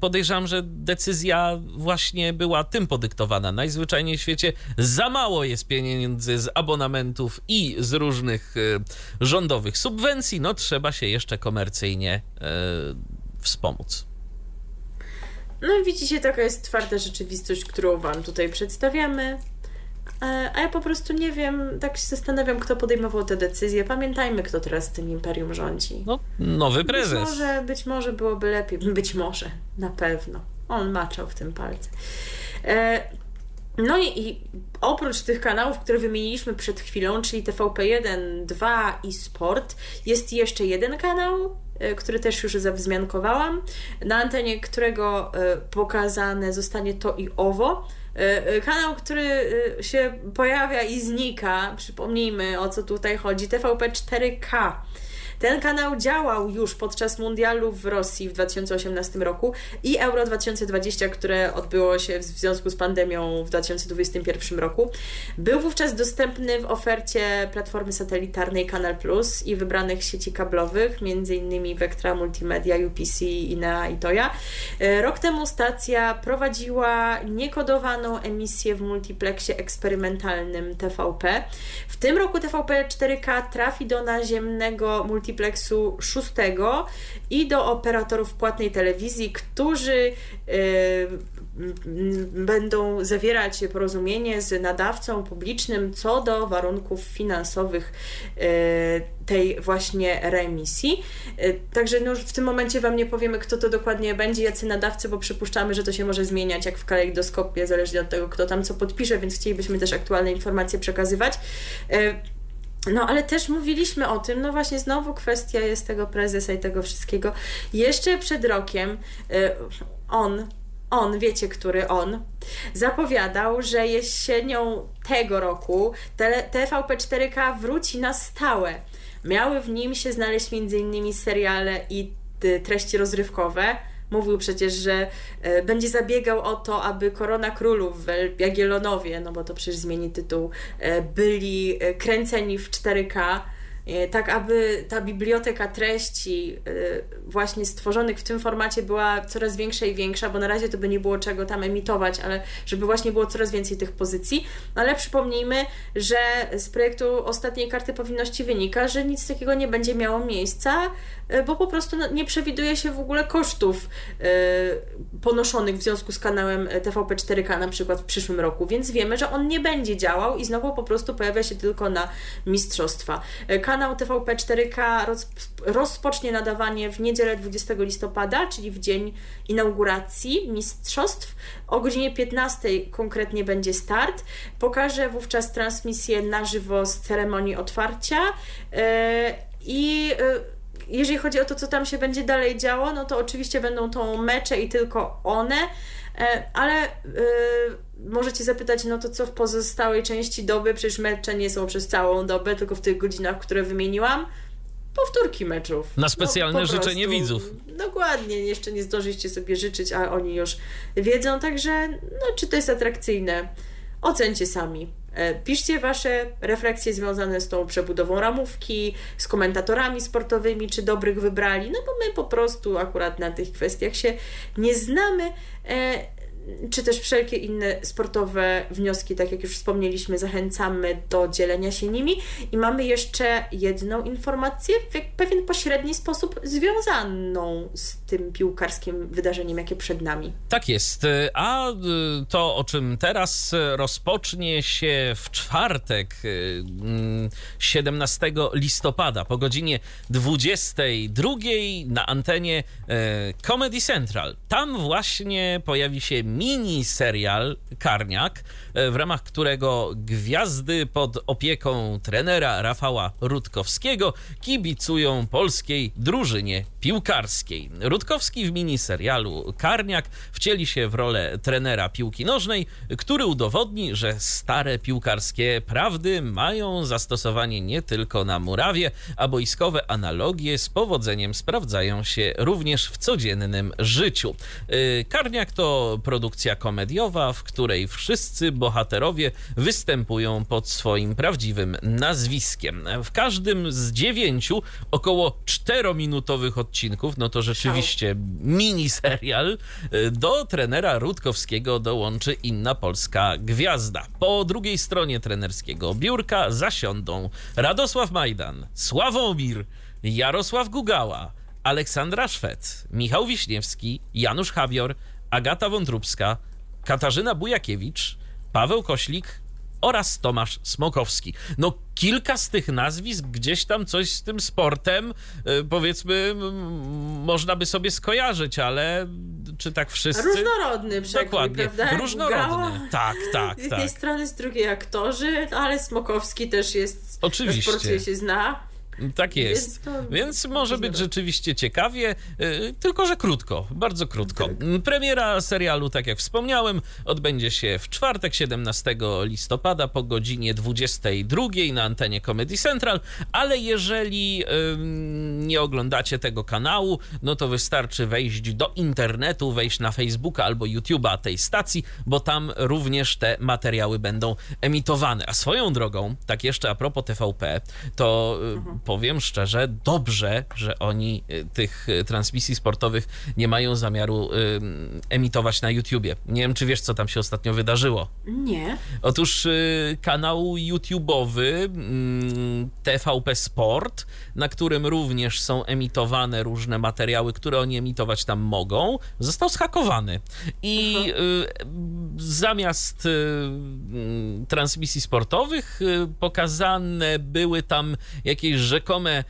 podejrzewam, że decyzja właśnie była tym podyktowana. Najzwyczajniej w świecie za mało jest pieniędzy z abonamentów i z różnych e, rządowych subwencji, no trzeba się jeszcze komercyjnie e, wspomóc. No i widzicie, taka jest twarda rzeczywistość, którą Wam tutaj przedstawiamy. E, a ja po prostu nie wiem, tak się zastanawiam, kto podejmował te decyzje. Pamiętajmy, kto teraz tym imperium rządzi. No, nowy prezes. Być może, być może byłoby lepiej. [laughs] Być może, na pewno. On maczał w tym palce. No i, i, oprócz tych kanałów, które wymieniliśmy przed chwilą, czyli TVP1, 2 i Sport, jest jeszcze jeden kanał, e, który też już zawzmiankowałam, na antenie którego e, pokazane zostanie to i owo. E, kanał, który się pojawia i znika, przypomnijmy o co tutaj chodzi, TVP 4K. Ten kanał działał już podczas mundialu w Rosji w 2018 roku i Euro 2020, które odbyło się w związku z pandemią w 2021 roku. Był wówczas dostępny w ofercie platformy satelitarnej Kanal Plus i wybranych sieci kablowych, m.in. Vectra Multimedia, UPC, INEA i Toya. E, rok temu stacja prowadziła niekodowaną emisję w multiplexie eksperymentalnym TVP. W tym roku TVP 4K trafi do naziemnego multiplexu szóstego i do operatorów płatnej telewizji, którzy będą zawierać porozumienie z nadawcą publicznym co do warunków finansowych e, tej właśnie remisji. E, także no, w tym momencie Wam nie powiemy, kto to dokładnie będzie, jacy nadawcy, bo przypuszczamy, że to się może zmieniać jak w kalejdoskopie, zależnie od tego, kto tam co podpisze, więc chcielibyśmy też aktualne informacje przekazywać. No, ale też mówiliśmy o tym, no właśnie, znowu kwestia jest tego prezesa i tego wszystkiego. Jeszcze przed rokiem on on, wiecie, który on, zapowiadał, że jesienią tego roku TVP 4K wróci na stałe. Miały w nim się znaleźć m.in. seriale i y, treści rozrywkowe. Mówił przecież, że y, będzie zabiegał o to, aby Korona Królów w Jagiellonowie, no bo to przecież zmieni tytuł, y, byli kręceni w 4K E, tak aby ta biblioteka treści e, właśnie stworzonych w tym formacie była coraz większa i większa, bo na razie to by nie było czego tam emitować, ale żeby właśnie było coraz więcej tych pozycji. No ale przypomnijmy, że z projektu ostatniej karty powinności wynika, że nic takiego nie będzie miało miejsca, e, bo po prostu no, nie przewiduje się w ogóle kosztów ponoszonych w związku z kanałem TVP 4K na przykład w przyszłym roku, więc wiemy, że on nie będzie działał i znowu po prostu pojawia się tylko na mistrzostwa. Kanał kanał TVP 4K roz, rozpocznie nadawanie w niedzielę 20 listopada, czyli w dzień inauguracji mistrzostw. O godzinie 15 konkretnie będzie start. Pokażę wówczas transmisję na żywo z ceremonii otwarcia i jeżeli chodzi o to, co tam się będzie dalej działo, no to oczywiście będą to mecze i tylko one, e, ale yy, możecie zapytać, no to co w pozostałej części doby? Przecież mecze nie są przez całą dobę, tylko w tych godzinach, które wymieniłam. Powtórki meczów. Na specjalne no, życzenie prostu. widzów. Dokładnie, jeszcze nie zdążyliście sobie życzyć, a oni już wiedzą, także no, czy to jest atrakcyjne? Ocencie sami. E, piszcie Wasze refleksje związane z tą przebudową ramówki, z komentatorami sportowymi, czy dobrych wybrali, no bo my po prostu akurat na tych kwestiach się nie znamy. Czy też wszelkie inne sportowe wnioski, tak jak już wspomnieliśmy, zachęcamy do dzielenia się nimi. I mamy jeszcze jedną informację, w pewien pośredni sposób związaną z tym piłkarskim wydarzeniem, jakie przed nami. Tak jest. A y, to, o czym teraz rozpocznie się w czwartek, 17 y, mm, listopada po godzinie 22 na antenie y, Comedy Central. Tam właśnie pojawi się mini serial Karniak, e, w ramach którego gwiazdy pod opieką trenera Rafała Rutkowskiego kibicują polskiej drużynie piłkarskiej. Rutkowski w mini serialu Karniak wcieli się w rolę trenera piłki nożnej, który udowodni, że stare piłkarskie prawdy mają zastosowanie nie tylko na murawie, a boiskowe analogie z powodzeniem sprawdzają się również w codziennym życiu. E, Karniak to produkcja komediowa, w której wszyscy bohaterowie występują pod swoim prawdziwym nazwiskiem. W każdym z dziewięciu około czterominutowych odcinków, no to rzeczywiście mini serial, do trenera Rutkowskiego dołączy inna polska gwiazda. Po drugiej stronie trenerskiego biurka zasiądą Radosław Majdan, Sławomir, Jarosław Gugała, Aleksandra Szwed, Michał Wiśniewski, Janusz Habior, Agata Wątróbska, Katarzyna Bujakiewicz, Paweł Koślik oraz Tomasz Smokowski. No kilka z tych nazwisk gdzieś tam coś z tym sportem y, powiedzmy można by sobie skojarzyć, ale czy tak wszyscy? Różnorodny przekrój, Dokładnie. prawda? Różnorodny, tak, tak, Z jednej tak. strony, z drugiej aktorzy, ale Smokowski też jest... Oczywiście. Się zna. Tak jest. Więc może być rzeczywiście ciekawie, y, tylko że krótko, bardzo krótko. Tak. Premiera serialu, tak jak wspomniałem, odbędzie się w czwartek, 17 listopada po godzinie 22 na antenie Comedy Central, ale jeżeli nie oglądacie tego kanału, no to wystarczy wejść do internetu, wejść na Facebooka albo YouTube'a tej stacji, bo tam również te materiały będą emitowane. A swoją drogą, tak jeszcze a propos TVP, to y, powiem szczerze, dobrze, że oni y, tych y, transmisji sportowych nie mają zamiaru y, emitować na YouTubie. Nie wiem, czy wiesz, co tam się ostatnio wydarzyło. Nie. Otóż kanał YouTube'owy mm, TVP Sport, na którym również są emitowane różne materiały, które oni emitować tam mogą, został zhakowany. I y, zamiast y, mm, transmisji sportowych pokazane były tam jakieś rzekome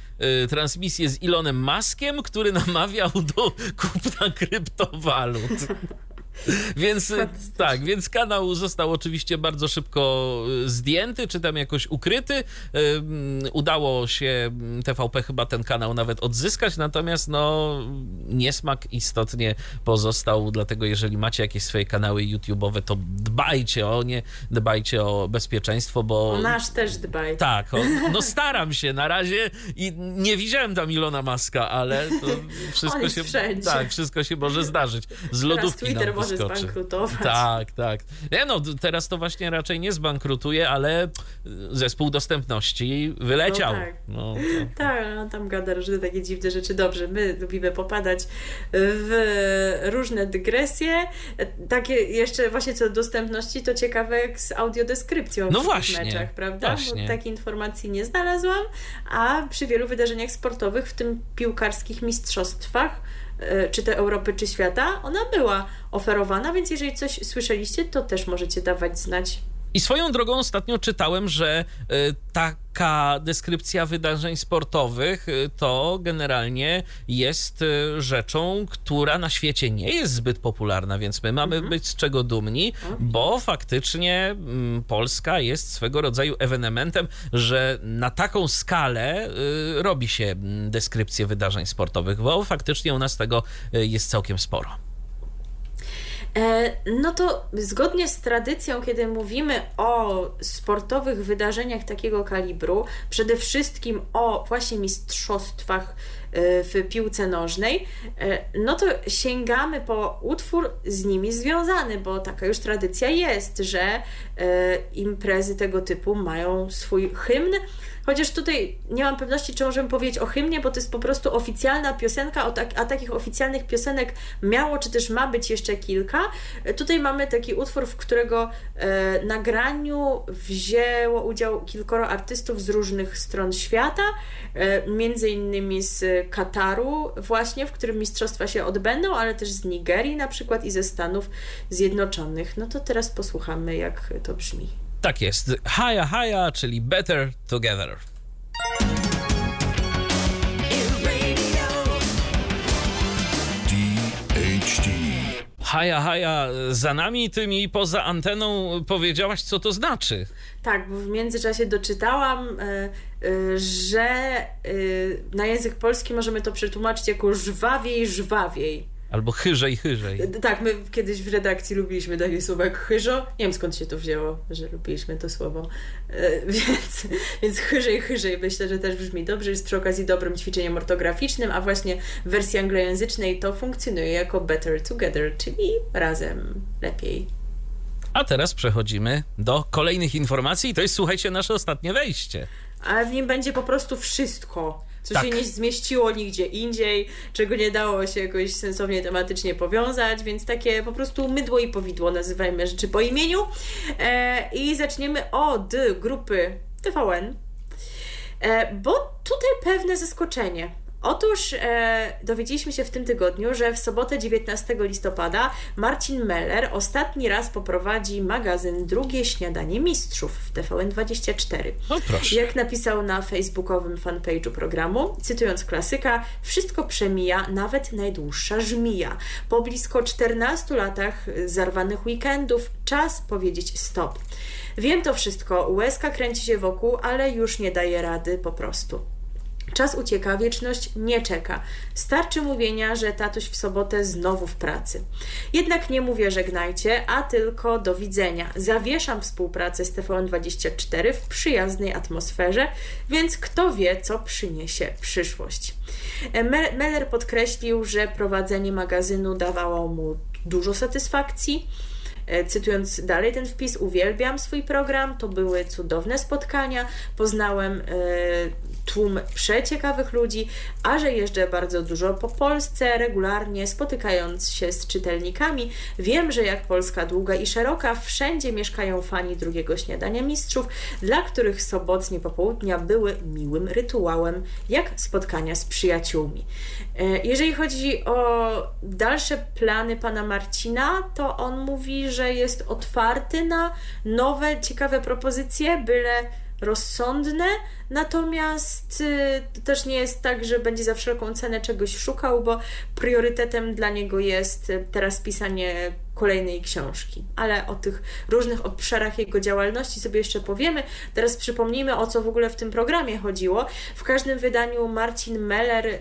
y, transmisje z Elonem Muskiem, który namawiał do kupna kryptowalut. [laughs] Więc Fantastycznie. tak, więc kanał został oczywiście bardzo szybko y, zdjęty, czy tam jakoś ukryty. Ym, Udało się TVP chyba ten kanał nawet odzyskać, natomiast no niesmak istotnie pozostał, dlatego jeżeli macie jakieś swoje kanały YouTube'owe, to dbajcie o nie, dbajcie o bezpieczeństwo, bo... O nasz też dbaj. Tak, o, [laughs] no staram się na razie i nie widziałem tam Ilona Maska, ale to [laughs] wszystko się wszędzie. tak, wszystko się może zdarzyć. Z Teraz lodówki Twitter nam może wyskoczy. zbankrutować. Tak, tak. Nie no, teraz to właśnie raczej nie zbankrutuje, ale zespół dostępności wyleciał. No tak. No, to- Tak, no tam gada różne takie dziwne rzeczy. Dobrze, my lubimy popadać w różne dygresje. Takie jeszcze właśnie co do dostępności, to ciekawe jak z audiodeskrypcją No w właśnie, meczach, prawda? właśnie. Bo takiej informacji nie znalazłam, a przy wielu wydarzeniach sportowych, w tym piłkarskich mistrzostwach, e, czy to Europy, czy świata, ona była oferowana, więc jeżeli coś słyszeliście, to też możecie dawać znać. I swoją drogą ostatnio czytałem, że y, taka deskrypcja wydarzeń sportowych y, to generalnie jest y, rzeczą, która na świecie nie jest zbyt popularna, więc my mamy być z czego dumni, bo faktycznie mm, Polska jest swego rodzaju ewenementem, że na taką skalę robi się mm, deskrypcję wydarzeń sportowych, bo faktycznie u nas tego jest całkiem sporo. E, No to zgodnie z tradycją, kiedy mówimy o sportowych wydarzeniach takiego kalibru, przede wszystkim o właśnie mistrzostwach w piłce nożnej, e, no to sięgamy po utwór z nimi związany, bo taka już tradycja jest, że e, imprezy tego typu mają swój hymn. Chociaż tutaj nie mam pewności, czy możemy powiedzieć o hymnie, bo to jest po prostu oficjalna piosenka, tak, a takich oficjalnych piosenek miało, czy też ma być jeszcze kilka. Tutaj mamy taki utwór, w którego nagraniu wzięło udział kilkoro artystów z różnych stron świata, między innymi z Kataru właśnie, w którym mistrzostwa się odbędą, ale też z Nigerii na przykład i ze Stanów Zjednoczonych. No to teraz posłuchamy, jak to brzmi. Tak jest. Haja, haja, czyli better together. Haja, haja, za nami, ty mi poza anteną powiedziałaś, co to znaczy. Tak, bo w międzyczasie doczytałam, e, e, że e, na język polski możemy to przetłumaczyć jako żwawiej, żwawiej. Albo chyżej, chyżej. Tak, my kiedyś w redakcji lubiliśmy takie słowo jak chyżo. Nie wiem skąd się to wzięło, że lubiliśmy to słowo. E, [laughs] Więc, więc chyżej, chyżej myślę, że też brzmi dobrze. Jest przy okazji dobrym ćwiczeniem ortograficznym, a właśnie w wersji anglojęzycznej to funkcjonuje jako better together, czyli razem lepiej. A teraz przechodzimy do kolejnych informacji i to jest, słuchajcie, nasze ostatnie wejście. Ale w nim będzie po prostu wszystko, co Tak. się nie zmieściło nigdzie indziej, czego nie dało się jakoś sensownie tematycznie powiązać, więc takie po prostu mydło i powidło, nazywajmy rzeczy po imieniu. E, I zaczniemy od grupy TVN, e, bo tutaj pewne zaskoczenie. Otóż e, dowiedzieliśmy się w tym tygodniu, że w sobotę 19 listopada Marcin Meller ostatni raz poprowadzi magazyn Drugie Śniadanie Mistrzów w TVN24. No proszę. Jak napisał na facebookowym fanpage'u programu, cytując klasyka, wszystko przemija, nawet najdłuższa żmija. Po blisko 14 latach zarwanych weekendów czas powiedzieć stop. Wiem to wszystko, łezka kręci się wokół, ale już nie daje rady po prostu. Czas ucieka, wieczność nie czeka. Starczy mówienia, że tatuś w sobotę znowu w pracy. Jednak nie mówię żegnajcie, a tylko do widzenia. Zawieszam współpracę z TVN24 w przyjaznej atmosferze, więc kto wie, co przyniesie przyszłość. Meller podkreślił, że prowadzenie magazynu dawało mu dużo satysfakcji E, cytując dalej ten wpis, uwielbiam swój program, to były cudowne spotkania, poznałem e, tłum przeciekawych ludzi, a że jeżdżę bardzo dużo po Polsce, regularnie spotykając się z czytelnikami, wiem, że jak Polska długa i szeroka, wszędzie mieszkają fani drugiego śniadania mistrzów, dla których sobotnie popołudnia były miłym rytuałem, jak spotkania z przyjaciółmi. E, jeżeli chodzi o dalsze plany pana Marcina, to on mówi, że jest otwarty na nowe, ciekawe propozycje, byle rozsądne, natomiast y, też nie jest tak, że będzie za wszelką cenę czegoś szukał, bo priorytetem dla niego jest y, teraz pisanie kolejnej książki. Ale o tych różnych obszarach jego działalności sobie jeszcze powiemy. Teraz przypomnijmy, o co w ogóle w tym programie chodziło. W każdym wydaniu Marcin Meller y,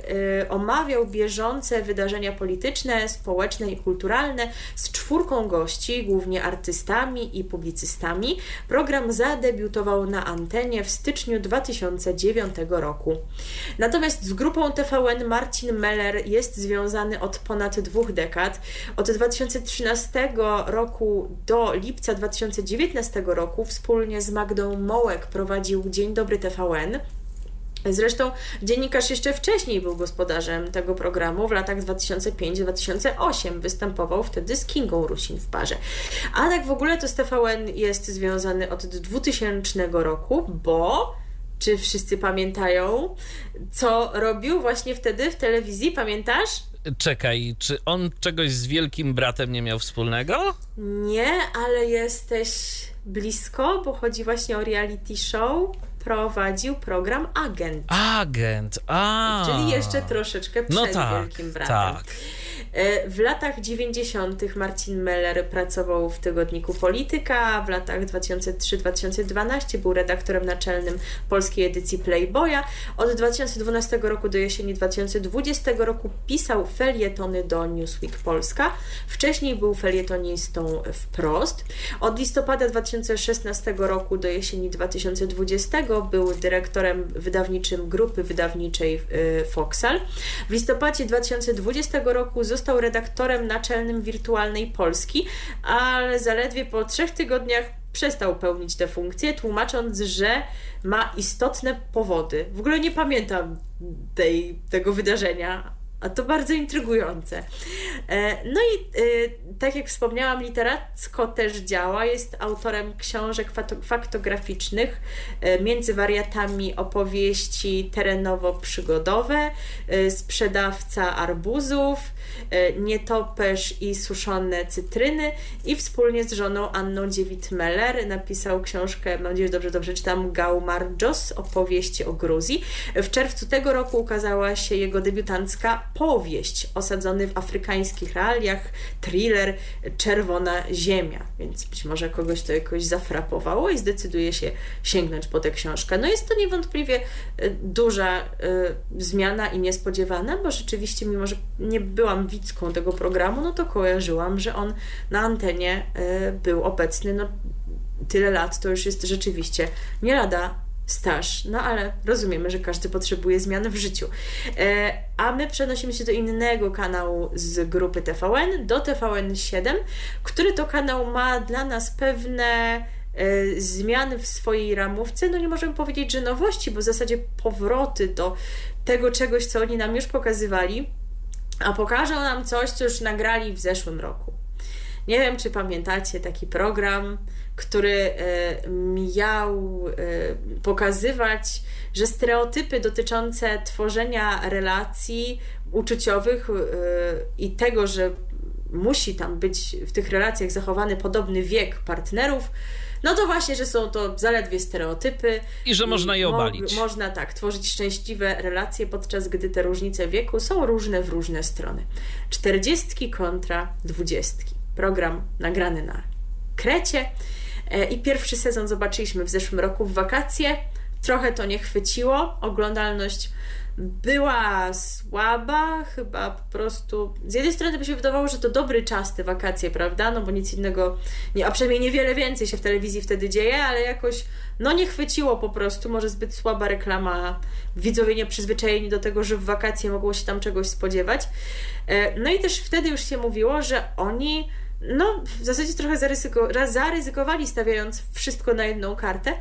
omawiał bieżące wydarzenia polityczne, społeczne i kulturalne z czwórką gości, głównie artystami i publicystami. Program zadebiutował na antenie w styczniu 2009 roku. Natomiast z grupą TVN Marcin Meller jest związany od ponad dwóch dekad. Od 2013 roku do lipca 2019 roku wspólnie z Magdą Mołek prowadził Dzień Dobry TVN. Zresztą dziennikarz jeszcze wcześniej był gospodarzem tego programu w latach 2005-2008. Występował wtedy z Kingą Rusin w parze. A tak w ogóle to z TVN jest związany od 2000 roku, bo czy wszyscy pamiętają, co robił właśnie wtedy w telewizji? Pamiętasz? Czekaj, czy on czegoś z wielkim bratem nie miał wspólnego? Nie, ale jesteś blisko, bo chodzi właśnie o reality show. Prowadził program Agent. Agent, a. Czyli jeszcze troszeczkę przed no tak, Wielkim Bratem. Tak. E, w latach 90. Marcin Meller pracował w tygodniku Polityka, w latach 2003-2012 był redaktorem naczelnym polskiej edycji Playboya. Od 2012 roku do jesieni 2020 roku pisał felietony do Newsweek Polska. Wcześniej był felietonistą wprost. Od listopada 2016 roku do jesieni 2020 był dyrektorem wydawniczym grupy wydawniczej e, Foxal. W listopadzie 2020 roku został redaktorem naczelnym Wirtualnej Polski, ale zaledwie po trzech tygodniach przestał pełnić tę funkcję, tłumacząc, że ma istotne powody. W ogóle nie pamiętam tej, tego wydarzenia, a to bardzo intrygujące. E, no i e, tak jak wspomniałam, literacko też działa. Jest autorem książek faktograficznych, e, między wariatami opowieści terenowo-przygodowe, sprzedawca arbuzów, nietoperz i suszone cytryny i wspólnie z żoną Anną Dziewit-Meller napisał książkę, mam nadzieję, że dobrze, dobrze czytam, Gaumarjos, opowieści o Gruzji. W czerwcu tego roku ukazała się jego debiutancka powieść osadzony w afrykańskich realiach, thriller Czerwona Ziemia, więc być może kogoś to jakoś zafrapowało i zdecyduje się sięgnąć po tę książkę. No jest to niewątpliwie e, duża y, zmiana i niespodziewana, bo rzeczywiście, mimo że nie byłam widzką tego programu, no to kojarzyłam, że on na antenie y, był obecny no, tyle lat, to już jest rzeczywiście nie lada staż, no ale rozumiemy, że każdy potrzebuje zmian w życiu. E, a my przenosimy się do innego kanału z grupy TVN, do TVN7, który to kanał ma dla nas pewne e, zmiany w swojej ramówce. No nie możemy powiedzieć, że nowości, bo w zasadzie powroty do tego czegoś, co oni nam już pokazywali, a pokażą nam coś, co już nagrali w zeszłym roku. Nie wiem, czy pamiętacie taki program który e, miał e, pokazywać, że stereotypy dotyczące tworzenia relacji uczuciowych e, i tego, że musi tam być w tych relacjach zachowany podobny wiek partnerów, no to właśnie, że są to zaledwie stereotypy. I że można je obalić. Mo można tak, tworzyć szczęśliwe relacje, podczas gdy te różnice wieku są różne w różne strony. Czterdziestki kontra dwudziestki. Program nagrany na Krecie. E, I pierwszy sezon zobaczyliśmy w zeszłym roku w wakacje, trochę to nie chwyciło. Oglądalność była słaba, chyba po prostu. Z jednej strony by się wydawało, że to dobry czas te wakacje, prawda? No bo nic innego, nie, a przynajmniej niewiele więcej się w telewizji wtedy dzieje, ale jakoś no nie chwyciło po prostu. Może zbyt słaba reklama, widzowie nie przyzwyczajeni do tego, że w wakacje mogło się tam czegoś spodziewać. E, no i też wtedy już się mówiło, że oni no, w zasadzie trochę zaryzyko, zaryzykowali, stawiając wszystko na jedną kartę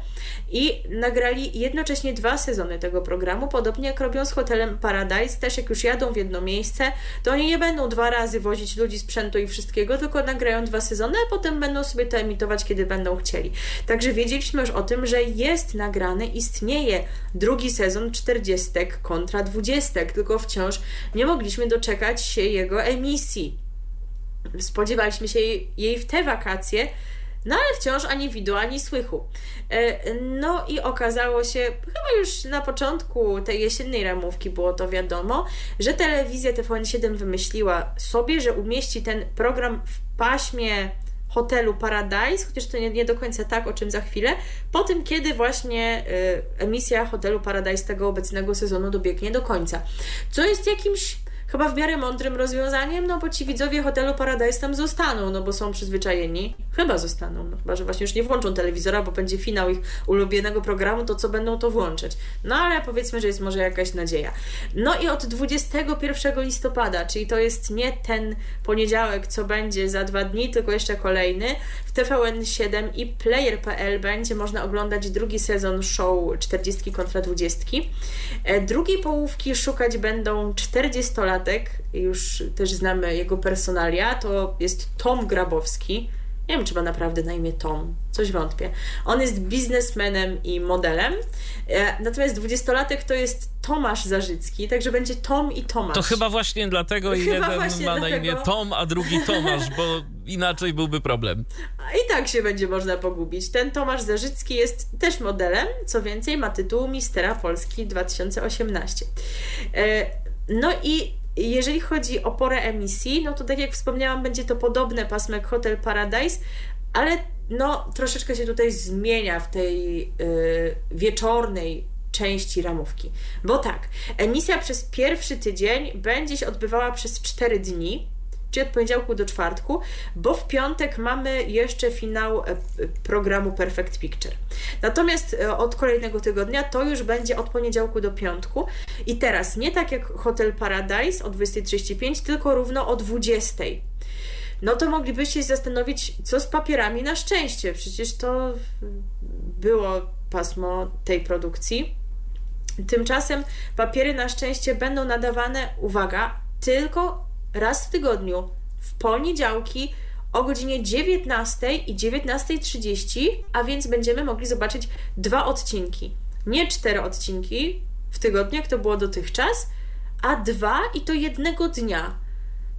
i nagrali jednocześnie dwa sezony tego programu, podobnie jak robią z Hotelem Paradise. Też jak już jadą w jedno miejsce, to oni nie będą dwa razy wozić ludzi, sprzętu i wszystkiego, tylko nagrają dwa sezony, a potem będą sobie to emitować, kiedy będą chcieli. Także wiedzieliśmy już o tym, że jest nagrany, istnieje drugi sezon 40 kontra 20, tylko wciąż nie mogliśmy doczekać się jego emisji spodziewaliśmy się jej, w te wakacje, no ale wciąż ani widu, ani słychu. E, no i okazało się, chyba już na początku tej jesiennej ramówki było to wiadomo, że telewizja TVN7 wymyśliła sobie, że umieści ten program w paśmie hotelu Paradise, chociaż to nie, nie, do końca tak, o czym za chwilę, po tym, kiedy właśnie y, emisja hotelu Paradise tego obecnego sezonu dobiegnie do końca. Co jest jakimś chyba w miarę mądrym rozwiązaniem, no bo ci widzowie hotelu Paradise tam zostaną, no bo są przyzwyczajeni. Chyba zostaną, no chyba, że właśnie już nie włączą telewizora, bo będzie finał ich ulubionego programu, to co będą to włączyć. No ale powiedzmy, że jest może jakaś nadzieja. No i od 21 listopada, czyli to jest nie ten poniedziałek, co będzie za dwa dni, tylko jeszcze kolejny, w TVN7 i Player.pl będzie można oglądać drugi sezon show 40 kontra 20. E, drugiej połówki szukać będą 40-latki już też znamy jego personalia, to jest Tom Grabowski. Nie wiem, czy ma naprawdę na imię Tom, coś wątpię. On jest biznesmenem i modelem, e, natomiast dwudziestolatek to jest Tomasz Zarzycki, także będzie Tom i Tomasz. To chyba właśnie dlatego chyba jeden ma dlatego... na imię Tom, a drugi Tomasz, bo [laughs] inaczej byłby problem. I tak się będzie można pogubić. Ten Tomasz Zarzycki jest też modelem, co więcej ma tytuł Mistera Polski 2018. E, no i jeżeli chodzi o porę emisji, no to tak jak wspomniałam, będzie to podobne pasmo jak Hotel Paradise, ale no troszeczkę się tutaj zmienia w tej yy, wieczornej części ramówki. Bo tak, emisja przez pierwszy tydzień będzie się odbywała przez 4 dni, czyli od poniedziałku do czwartku, bo w piątek mamy jeszcze finał e, programu Perfect Picture. Natomiast e, od kolejnego tygodnia to już będzie od poniedziałku do piątku i teraz nie tak jak Hotel Paradise o 20.35, tylko równo o 20.00 no to moglibyście się zastanowić, co z papierami na szczęście. Przecież to było pasmo tej produkcji. Tymczasem papiery na szczęście będą nadawane, uwaga, tylko raz w tygodniu, w poniedziałki o godzinie 19 i 19.30, a więc będziemy mogli zobaczyć dwa odcinki. Nie cztery odcinki w tygodniu, jak to było dotychczas, a dwa i to jednego dnia.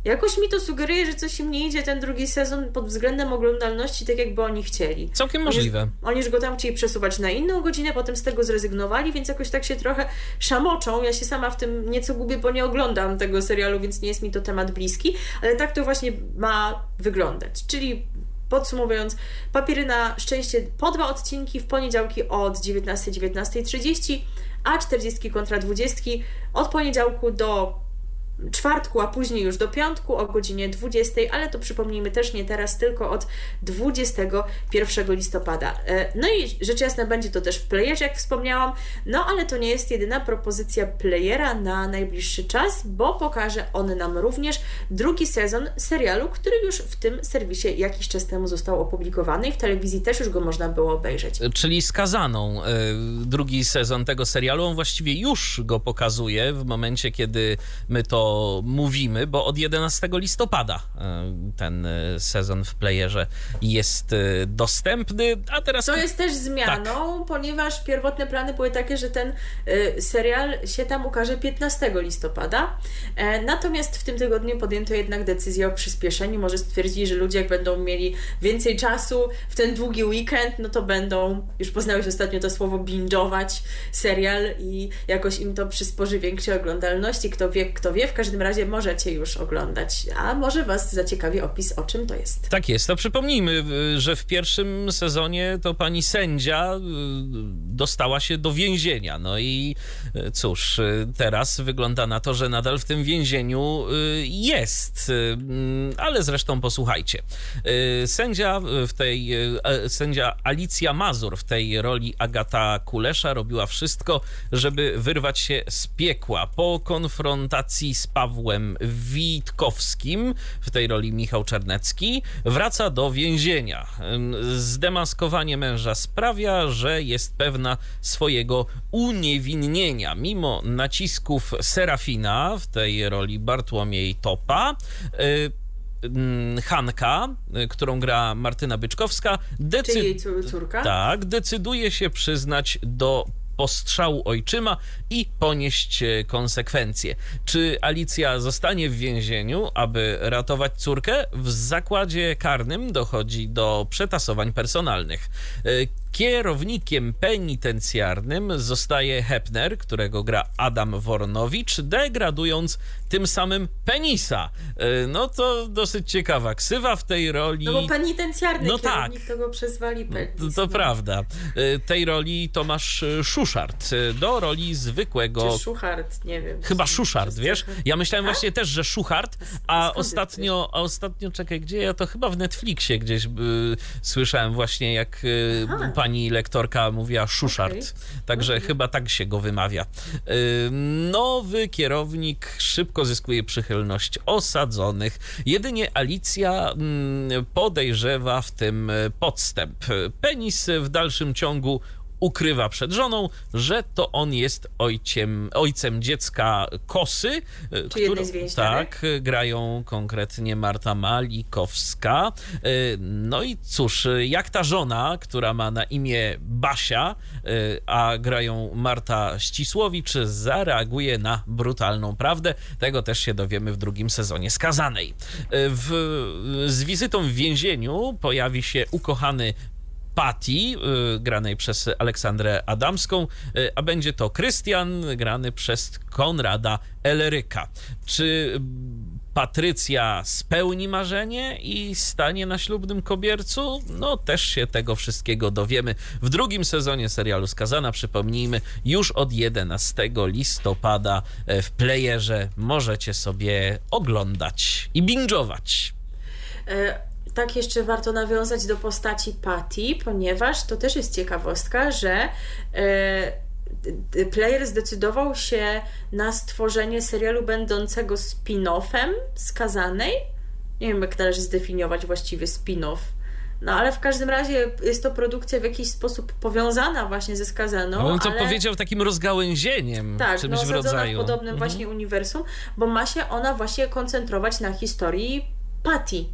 Jakoś mi to sugeruje, że coś im nie idzie ten drugi sezon pod względem oglądalności, tak jakby oni chcieli. Całkiem możliwe. Oni, oni już go tam chcieli przesuwać na inną godzinę, potem z tego zrezygnowali, więc jakoś tak się trochę szamoczą. Ja się sama w tym nieco gubię, bo nie oglądam tego serialu, więc nie jest mi to temat bliski, ale tak to właśnie ma wyglądać. Czyli Podsumowując, papiery na szczęście po dwa odcinki w poniedziałki od 19.00-19.30, 19 a 40 kontra 20 od poniedziałku do czwartku, a później już do piątku o godzinie 20, ale to przypomnijmy też nie teraz, tylko od 21 listopada. E, no i rzecz jasna będzie to też w playerze, jak wspomniałam, no ale to nie jest jedyna propozycja playera na najbliższy czas, bo pokaże on nam również drugi sezon serialu, który już w tym serwisie jakiś czas temu został opublikowany i w telewizji też już go można było obejrzeć. Czyli skazaną e, drugi sezon tego serialu, on właściwie już go pokazuje w momencie, kiedy my to mówimy, bo od 11 listopada e, ten e, sezon w playerze jest e, dostępny, a teraz... To jest też zmianą, tak. ponieważ pierwotne plany były takie, że ten serial się tam ukaże 15 listopada, natomiast w tym tygodniu podjęto jednak decyzję o przyspieszeniu, może stwierdzili, że ludzie jak będą mieli więcej czasu w ten długi weekend, no to będą, już poznałeś ostatnio to słowo binge'ować serial i jakoś im to przysporzy większej oglądalności, kto wie, kto wie, w każdym razie możecie już oglądać. A może Was zaciekawi opis, o czym to jest. Tak jest. To przypomnijmy, y, że w pierwszym sezonie to pani sędzia y, dostała się do więzienia. No i y, cóż, teraz wygląda na to, że nadal w tym więzieniu jest. Mm, ale zresztą posłuchajcie. Sędzia w tej, sędzia Alicja Mazur w tej roli Agata Kulesza robiła wszystko, żeby wyrwać się z piekła. Po konfrontacji z Pawłem Witkowskim, w tej roli Michał Czernecki, wraca do więzienia. Zdemaskowanie męża sprawia, że jest pewna swojego uniewinnienia. Mimo nacisków Serafina, w tej roli Bartłomiej Topa, y, Hanka, y, którą gra Martyna Byczkowska, jej córka? Tak, decyduje się przyznać do postrzału ojczyma i ponieść e, konsekwencje. Czy Alicja zostanie w więzieniu, aby ratować córkę? W zakładzie karnym dochodzi do przetasowań personalnych. Kierownikiem penitencjarnym zostaje Hepner, którego gra Adam Wornowicz, degradując tym samym penisa. E, no to dosyć ciekawa ksywa w tej roli. No bo penitencjarny no kierownik tak. to go przezwali penis. To, to no. prawda. E, tej roli Tomasz Szuszart e, do roli zwykłego... Czy Szuchart, nie wiem. Chyba Szuszart, wiesz? Ja myślałem a? właśnie też, że Szuchart, a ostatnio, a ostatnio, czekaj, gdzie ja to chyba w Netflixie gdzieś słyszałem właśnie, jak y, pani lektorka mówiła Szuszart. Okay. Także okay. chyba tak się go wymawia. Nowy kierownik szybko zyskuje przychylność osadzonych. Jedynie Alicja mm, podejrzewa w tym podstęp. Penis w dalszym ciągu ukrywa przed żoną, że to on jest ojciem, ojcem dziecka Kosy. Czy którą, Tak, grają konkretnie Marta Malikowska. E, no i cóż, jak ta żona, która ma na imię Basia, e, a grają Marta Ścisłowicz, zareaguje na brutalną prawdę. Tego też się dowiemy w drugim sezonie skazanej. E, w, z wizytą w więzieniu pojawi się ukochany Patty, y, granej przez Aleksandrę Adamską, y, a będzie to Krystian, grany przez Konrada Eleryka. Czy Patrycja spełni marzenie i stanie na ślubnym kobiercu? No też się tego wszystkiego dowiemy w drugim sezonie serialu Skazana. Przypomnijmy, już od 11 listopada e, w playerze możecie sobie oglądać i binge'ować. Tak jeszcze warto nawiązać do postaci Patty, ponieważ to też jest ciekawostka, że e, player zdecydował się na stworzenie serialu będącego spin-offem skazanej. Nie wiem, jak należy zdefiniować właściwie spin-off. No ale w każdym razie jest to produkcja w jakiś sposób powiązana właśnie ze skazaną. No, on to ale... powiedział takim rozgałęzieniem, tak, czymś no, w rodzaju. w podobnym mhm. właśnie uniwersum, bo ma się ona właśnie koncentrować na historii Patty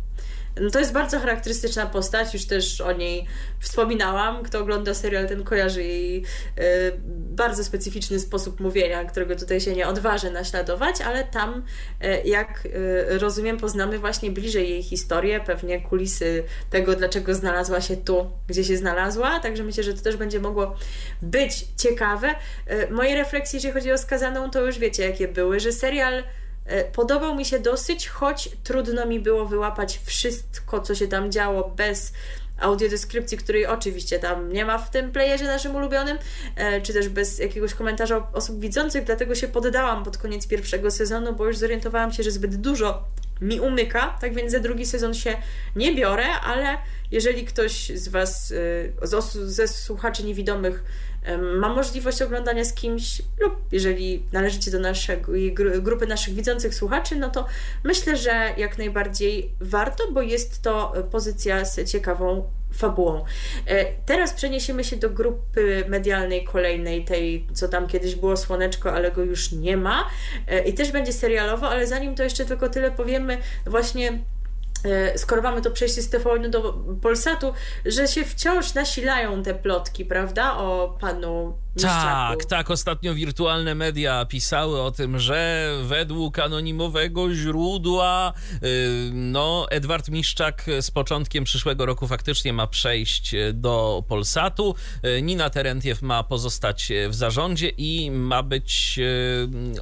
no to jest bardzo charakterystyczna postać, już też o niej wspominałam. Kto ogląda serial, ten kojarzy jej e, bardzo specyficzny sposób mówienia, którego tutaj się nie odważę naśladować, ale tam, e, jak e, rozumiem, poznamy właśnie bliżej jej historię, pewnie kulisy tego, dlaczego znalazła się tu, gdzie się znalazła. Także myślę, że to też będzie mogło być ciekawe. Moje refleksje, jeżeli chodzi o skazaną, to już wiecie, jakie były, że serial podobał mi się dosyć, choć trudno mi było wyłapać wszystko, co się tam działo bez audiodeskrypcji, której oczywiście tam nie ma w tym playerze naszym ulubionym, e, czy też bez jakiegoś komentarza osób widzących, dlatego się poddałam pod koniec pierwszego sezonu, bo już zorientowałam się, że zbyt dużo mi umyka, tak więc za drugi sezon się nie biorę, ale jeżeli ktoś z Was, e, ze słuchaczy niewidomych ma możliwość oglądania z kimś, lub jeżeli należycie do naszego, grupy naszych widzących słuchaczy, no to myślę, że jak najbardziej warto, bo jest to pozycja z ciekawą fabułą. E, teraz przeniesiemy się do grupy medialnej kolejnej, tej, co tam kiedyś było Słoneczko, ale go już nie ma. E, I też będzie serialowo, ale zanim to jeszcze tylko tyle powiemy, właśnie skoro mamy to przejście z TVN do Polsatu, że się wciąż nasilają te plotki, prawda, o panu Miszczaku. Tak, tak. Ostatnio wirtualne media pisały o tym, że według anonimowego źródła, yy, no, Edward Miszczak z początkiem przyszłego roku faktycznie ma przejść do Polsatu. Yy, Nina Terentiew ma pozostać w zarządzie i ma być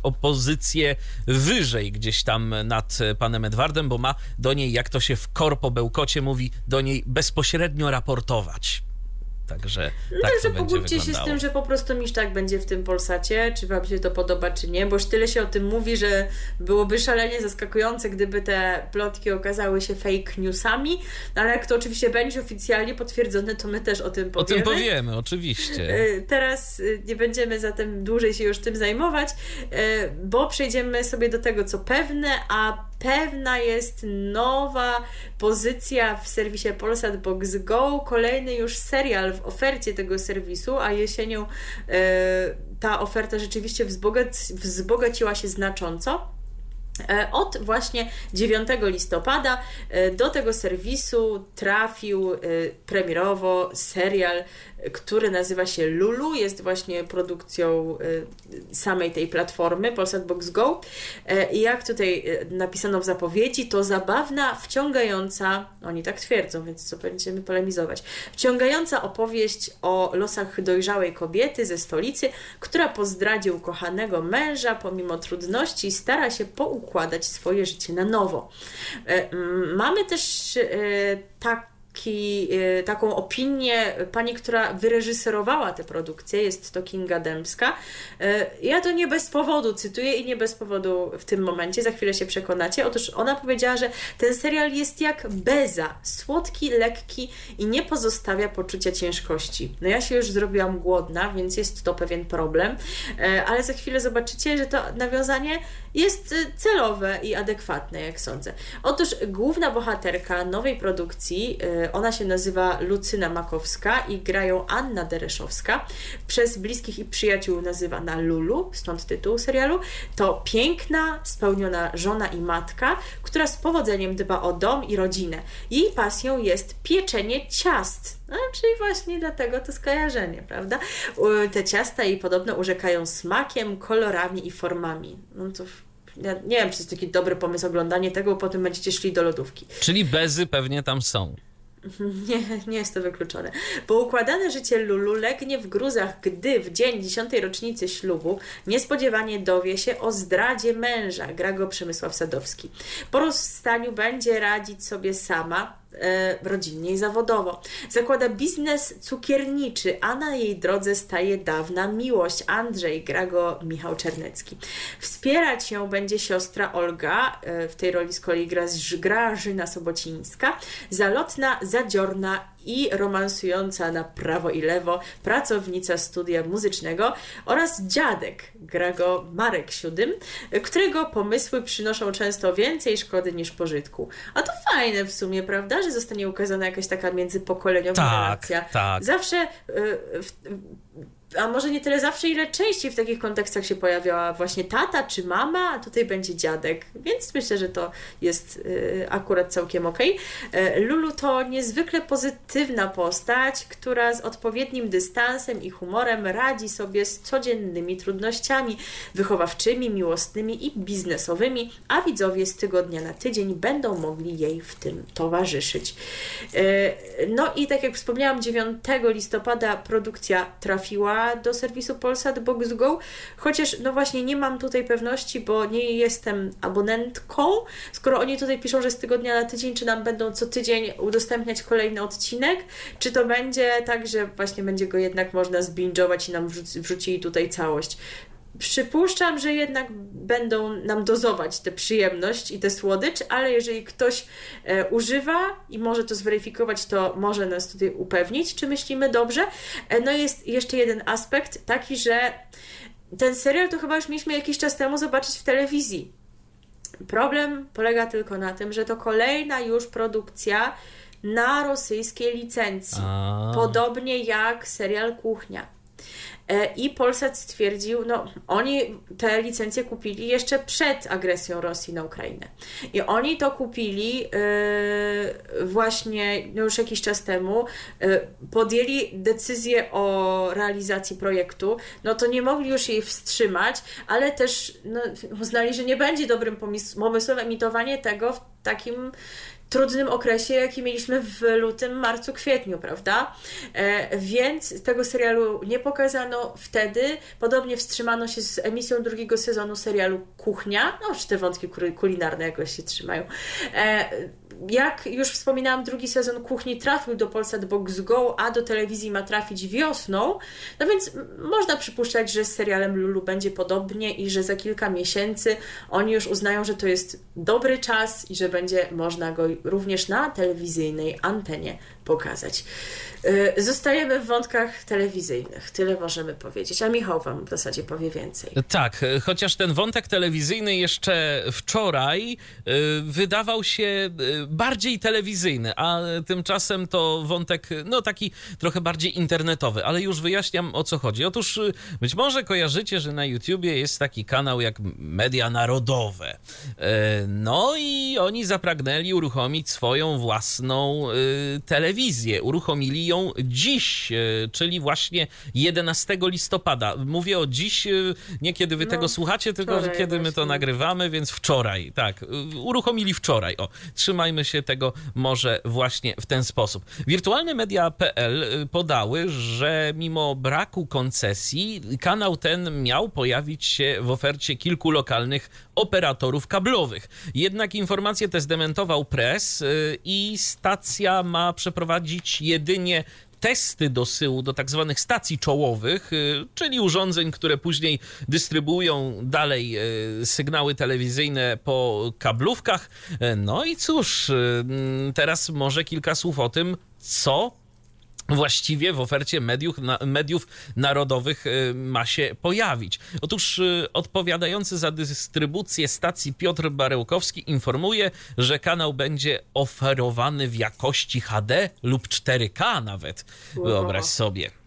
opozycję wyżej gdzieś tam nad panem Edwardem, bo ma do niej, jak to się w korpo Bełkocie mówi, do niej bezpośrednio raportować. Także No tak także pogódźcie się z tym, że po prostu Miszczak będzie w tym Polsacie, czy wam się to podoba, czy nie, bo już tyle się o tym mówi, że byłoby szalenie zaskakujące, gdyby te plotki okazały się fake newsami, no ale jak to oczywiście będzie oficjalnie potwierdzone, to my też o tym O powiemy. tym powiemy, oczywiście. Y, Teraz y, nie będziemy zatem dłużej się już tym zajmować, y, bo przejdziemy sobie do tego, co pewne, a pewna jest nowa pozycja w serwisie Polsat Box Go, kolejny już serial w ofercie tego serwisu, a jesienią y, ta oferta rzeczywiście wzbogac- wzbogaciła się znacząco. E, Od właśnie 9 listopada e, do tego serwisu trafił e, premierowo serial, e, który nazywa się Lulu. Jest właśnie produkcją e, samej tej platformy Polsat Box Go. E, I jak tutaj e, napisano w zapowiedzi, to zabawna, wciągająca, oni tak twierdzą, więc co będziemy polemizować, wciągająca opowieść o losach dojrzałej kobiety ze stolicy, która po zdradzie ukochanego męża, pomimo trudności, stara się poukładać swoje życie na nowo. E, Mamy też e, taki, e, taką opinię pani, która wyreżyserowała tę produkcję, jest to Kinga Dębska. E, Ja to nie bez powodu cytuję i nie bez powodu w tym momencie, za chwilę się przekonacie. Otóż ona powiedziała, że ten serial jest jak beza, słodki, lekki i nie pozostawia poczucia ciężkości. No ja się już zrobiłam głodna, więc jest to pewien problem, E, ale za chwilę zobaczycie, że to nawiązanie jest celowe i adekwatne, jak sądzę. Otóż główna bohaterka nowej produkcji, ona się nazywa Lucyna Makowska i grają Anna Dereszowska, przez bliskich i przyjaciół nazywana Lulu, stąd tytuł serialu, to piękna, spełniona żona i matka, która z powodzeniem dba o dom i rodzinę. Jej pasją jest pieczenie ciast. No, czyli właśnie dlatego to skojarzenie, prawda? Te ciasta jej podobno urzekają smakiem, kolorami i formami. No to ja nie wiem, czy to jest taki dobry pomysł oglądanie tego, bo potem będziecie szli do lodówki. Czyli bezy pewnie tam są. [laughs] Nie, nie jest to wykluczone. Poukładane życie Lulu legnie w gruzach, gdy w dzień dziesiątej rocznicy ślubu niespodziewanie dowie się o zdradzie męża, gra go Przemysław Sadowski. Po rozstaniu będzie radzić sobie sama, rodzinnie i zawodowo. Zakłada biznes cukierniczy, a na jej drodze staje dawna miłość. Andrzej, gra go Michał Czernecki. Wspierać ją będzie siostra Olga, e, w tej roli z kolei gra Grażyna Sobocińska, zalotna, zadziorna i romansująca na prawo i lewo pracownica studia muzycznego oraz dziadek, gra go Marek Siódym, e, którego pomysły przynoszą często więcej szkody niż pożytku. A to fajne w sumie, prawda, że zostanie ukazana jakaś taka międzypokoleniowa Tak, relacja. tak. Zawsze, y, w, a może nie tyle zawsze, ile częściej w takich kontekstach się pojawiała właśnie tata czy mama, a tutaj będzie dziadek, więc myślę, że to jest y, akurat całkiem okej. Y, Lulu to niezwykle pozytywna postać, która z odpowiednim dystansem i humorem radzi sobie z codziennymi trudnościami wychowawczymi, miłosnymi i biznesowymi, a widzowie z tygodnia na tydzień będą mogli jej w tym towarzyszyć. Y, No i tak jak wspomniałam, 9 listopada produkcja trafiła do serwisu Polsat Box Go, chociaż no właśnie nie mam tutaj pewności, bo nie jestem abonentką. Skoro oni tutaj piszą, że z tygodnia na tydzień, czy nam będą co tydzień udostępniać kolejny odcinek, czy to będzie tak, że właśnie będzie go jednak można zbingować i nam wrzuc- wrzucili tutaj całość. Przypuszczam, że jednak będą nam dozować tę przyjemność i tę słodycz, ale jeżeli ktoś e, używa i może to zweryfikować, to może nas tutaj upewnić, czy myślimy dobrze. E, no jest jeszcze jeden aspekt, taki, że ten serial to chyba już mieliśmy jakiś czas temu zobaczyć w telewizji. Problem polega tylko na tym, że to kolejna już produkcja na rosyjskiej licencji. A. Podobnie jak serial Kuchnia. E, I Polsat stwierdził, no oni te licencje kupili jeszcze przed agresją Rosji na Ukrainę. I oni to kupili e, właśnie no już jakiś czas temu, e, podjęli decyzję o realizacji projektu, no to nie mogli już jej wstrzymać, ale też no, uznali, że nie będzie dobrym pomysłem emitowanie tego w takim trudnym okresie, jaki mieliśmy w lutym, marcu, kwietniu, prawda? E, więc tego serialu nie pokazano wtedy. Podobnie wstrzymano się z emisją drugiego sezonu serialu Kuchnia. No, czy te wątki kulinarne jakoś się trzymają. Jak już wspominałam, drugi sezon Kuchni trafił do Polsat Box Go, a do telewizji ma trafić wiosną. No więc można przypuszczać, że z serialem Lulu będzie podobnie i że za kilka miesięcy oni już uznają, że to jest dobry czas i że będzie można go również na telewizyjnej antenie pokazać. Y, zostajemy w wątkach telewizyjnych, tyle możemy powiedzieć, a Michał Wam w zasadzie powie więcej. Tak, chociaż ten wątek telewizyjny jeszcze wczoraj y, wydawał się y, bardziej telewizyjny, a tymczasem to wątek, no taki trochę bardziej internetowy, ale już wyjaśniam o co chodzi. Otóż być może kojarzycie, że na YouTubie jest taki kanał jak Media Narodowe. No i oni zapragnęli uruchomić swoją własną telewizję. Uruchomili ją dziś, e, czyli właśnie 11 listopada. Mówię o dziś, e, nie kiedy wy no, tego słuchacie, tylko kiedy właśnie. my to nagrywamy, więc wczoraj, tak. E, uruchomili wczoraj. O, trzymajmy się tego może właśnie w ten sposób. Wirtualne media.pl podały, że mimo braku koncesji, kanał ten miał pojawić się w ofercie kilku lokalnych operatorów kablowych. Jednak informacje te zdementował press i stacja ma przeprowadzić jedynie testy dosyłu do tak zwanych stacji czołowych, y, czyli urządzeń, które później dystrybuują dalej y, sygnały telewizyjne po kablówkach. No i cóż, y, teraz może kilka słów o tym, co właściwie w ofercie mediów, mediów narodowych y, ma się pojawić. Otóż y, odpowiadający za dystrybucję stacji Piotr Barełkowski informuje, że kanał będzie oferowany w jakości HD lub 4K nawet. Wyobraź sobie.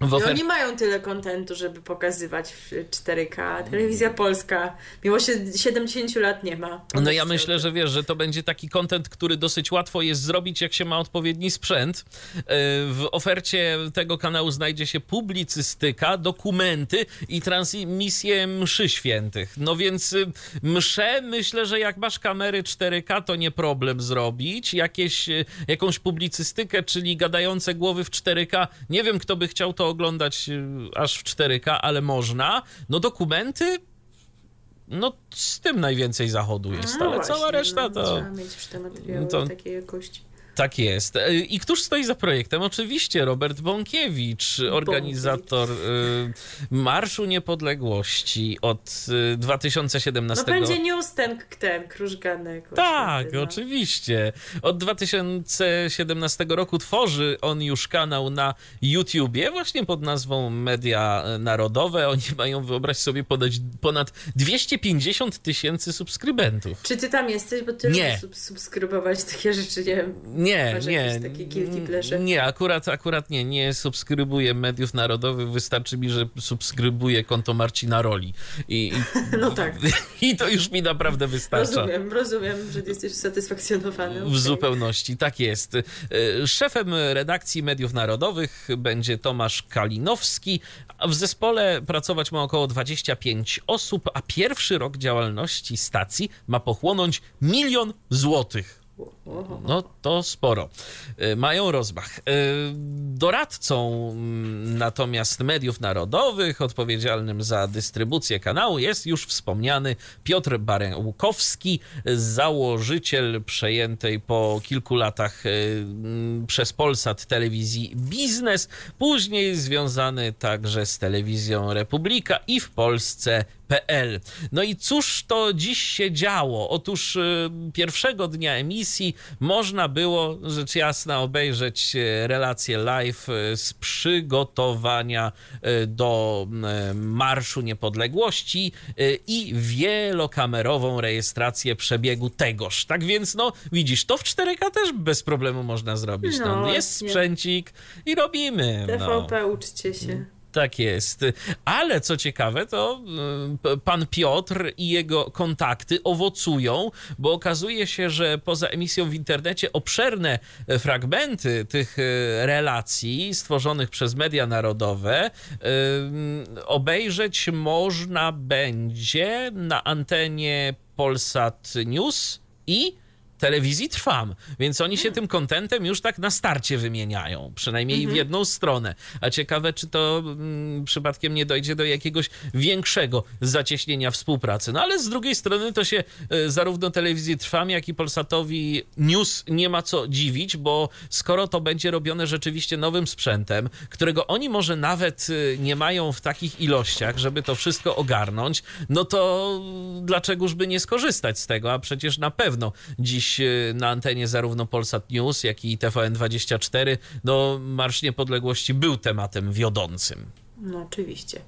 Ofer... oni mają tyle kontentu, żeby pokazywać w 4K. Telewizja polska, mimo się 70 lat nie ma. No ja myślę, że wiesz, że to będzie taki kontent, który dosyć łatwo jest zrobić, jak się ma odpowiedni sprzęt. E, w ofercie tego kanału znajdzie się publicystyka, dokumenty i transmisje mszy świętych. No więc y, msze, myślę, że jak masz kamery 4K, to nie problem zrobić. Jakieś, y, jakąś publicystykę, czyli gadające głowy w 4K, nie wiem, kto by chciał to oglądać y, aż w 4K, ale można. No dokumenty no z tym najwięcej zachodu jest, no ale właśnie, cała reszta no, to... Trzeba mieć już te materiały to, takiej jakości. Tak jest. E, I któż stoi za projektem? Oczywiście Robert Bąkiewicz, organizator Bąkiewicz. Marszu Niepodległości od 2017 No będzie news ten, Krużganek. Tak, no. oczywiście. Od 2017 roku tworzy on już kanał na YouTubie właśnie pod nazwą Media Narodowe. Oni mają, wyobraź sobie, podać ponad 250 tysięcy subskrybentów. Czy ty tam jesteś? Bo ty nie. Sub subskrybować takie rzeczy, nie wiem. Nie, Masz nie. Nie, akurat, akurat nie. Nie subskrybuję mediów narodowych. Wystarczy mi, że subskrybuję konto Marcina Roli. I, i [laughs] no tak. [laughs] I to już mi naprawdę wystarcza. Rozumiem, rozumiem, że jesteś usatysfakcjonowany. W zupełności, tak jest. E, szefem redakcji mediów narodowych będzie Tomasz Kalinowski. W zespole pracować ma około 25 osób, a pierwszy rok działalności stacji ma pochłonąć milion złotych. No to sporo. Y, mają rozmach. Y, doradcą mm, natomiast mediów narodowych, odpowiedzialnym za dystrybucję kanału, jest już wspomniany Piotr Barełkowski, założyciel przejętej po kilku latach y, mm, przez Polsat telewizji Biznes, później związany także z telewizją Republika i w Polsce. No i cóż to dziś się działo? Otóż pierwszego dnia emisji można było, rzecz jasna, obejrzeć e, relację live e, z przygotowania e, do Marszu Niepodległości i wielokamerową rejestrację przebiegu tegoż. Tak więc, no, widzisz, to w 4K też bez problemu można zrobić. No, no jest sprzęcik i robimy. TVP, no. uczcie się. Tak jest. Ale co ciekawe, to y, pan Piotr i jego kontakty owocują, bo okazuje się, że poza emisją w internecie obszerne fragmenty tych y, relacji stworzonych przez media narodowe y, obejrzeć można będzie na antenie Polsat News i telewizji Trwam, więc oni się tym kontentem już tak na starcie wymieniają, przynajmniej w jedną stronę. A ciekawe, czy to mm, przypadkiem nie dojdzie do jakiegoś większego zacieśnienia współpracy. No ale z drugiej strony to się y, zarówno telewizji Trwam, jak i Polsatowi News nie ma co dziwić, bo skoro to będzie robione rzeczywiście nowym sprzętem, którego oni może nawet y, nie mają w takich ilościach, żeby to wszystko ogarnąć, no to dlaczegoż by nie skorzystać z tego, a przecież na pewno dziś y, na antenie zarówno Polsat News, jak i TVN24, no Marsz Niepodległości był tematem wiodącym. No oczywiście.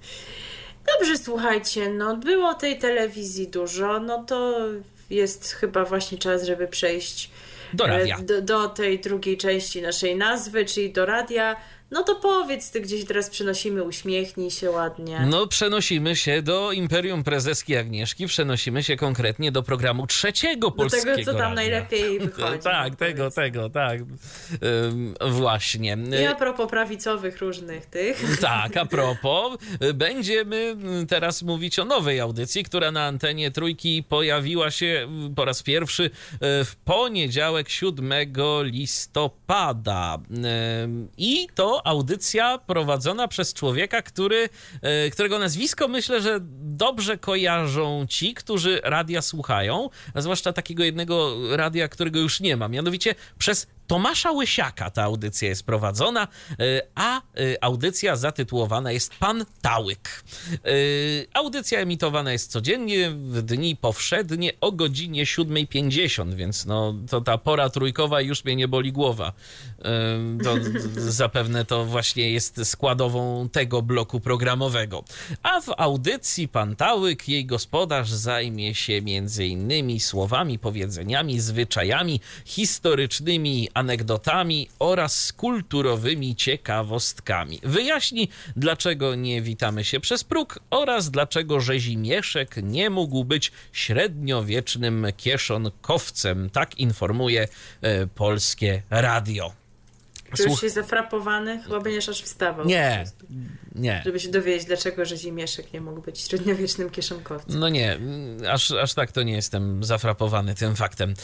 Dobrze, słuchajcie, no było tej telewizji dużo, no to jest chyba właśnie czas, żeby przejść Do e, do, do tej drugiej części naszej nazwy, czyli do radia. No to powiedz ty, gdzieś teraz przenosimy, uśmiechnij się ładnie. No, przenosimy się do Imperium Prezeski Agnieszki, przenosimy się konkretnie do programu trzeciego do polskiego tego, co tam radia. najlepiej [laughs] wychodzi. Tak, no, tego, powiedz. tego, tak. Ym, właśnie. I a propos prawicowych różnych tych. [laughs] Tak, a [laughs] propos, będziemy teraz mówić o nowej audycji, która na antenie trójki pojawiła się po raz pierwszy e, w poniedziałek 7 listopada. Ym, I to audycja prowadzona przez człowieka, który, e, którego nazwisko myślę, że dobrze kojarzą ci, którzy radia słuchają, a zwłaszcza takiego jednego radia, którego już nie ma, mianowicie przez Tomasza Łysiaka ta audycja jest prowadzona, e, a e, audycja zatytułowana jest Pan Tałyk. E, Audycja emitowana jest codziennie w dni powszednie o godzinie 7.50, więc no, to ta pora trójkowa już mnie nie boli głowa. To [laughs] zapewne to właśnie jest składową tego bloku programowego. A w audycji Pan Tałyk, jej gospodarz, zajmie się między innymi słowami, powiedzeniami, zwyczajami historycznymi, anegdotami oraz kulturowymi ciekawostkami. Wyjaśni, dlaczego nie witamy się przez próg oraz dlaczego Rzezimieszek nie mógł być średniowiecznym kieszonkowcem. Tak informuje e, Polskie Radio. Czujesz Słuch- się zafrapowany? Chyba będziesz aż wstawał. Nie, nie. Żeby się dowiedzieć, dlaczego Rzezimieszek nie mógł być średniowiecznym kieszonkowcem. No nie, aż, aż tak to nie jestem zafrapowany tym faktem.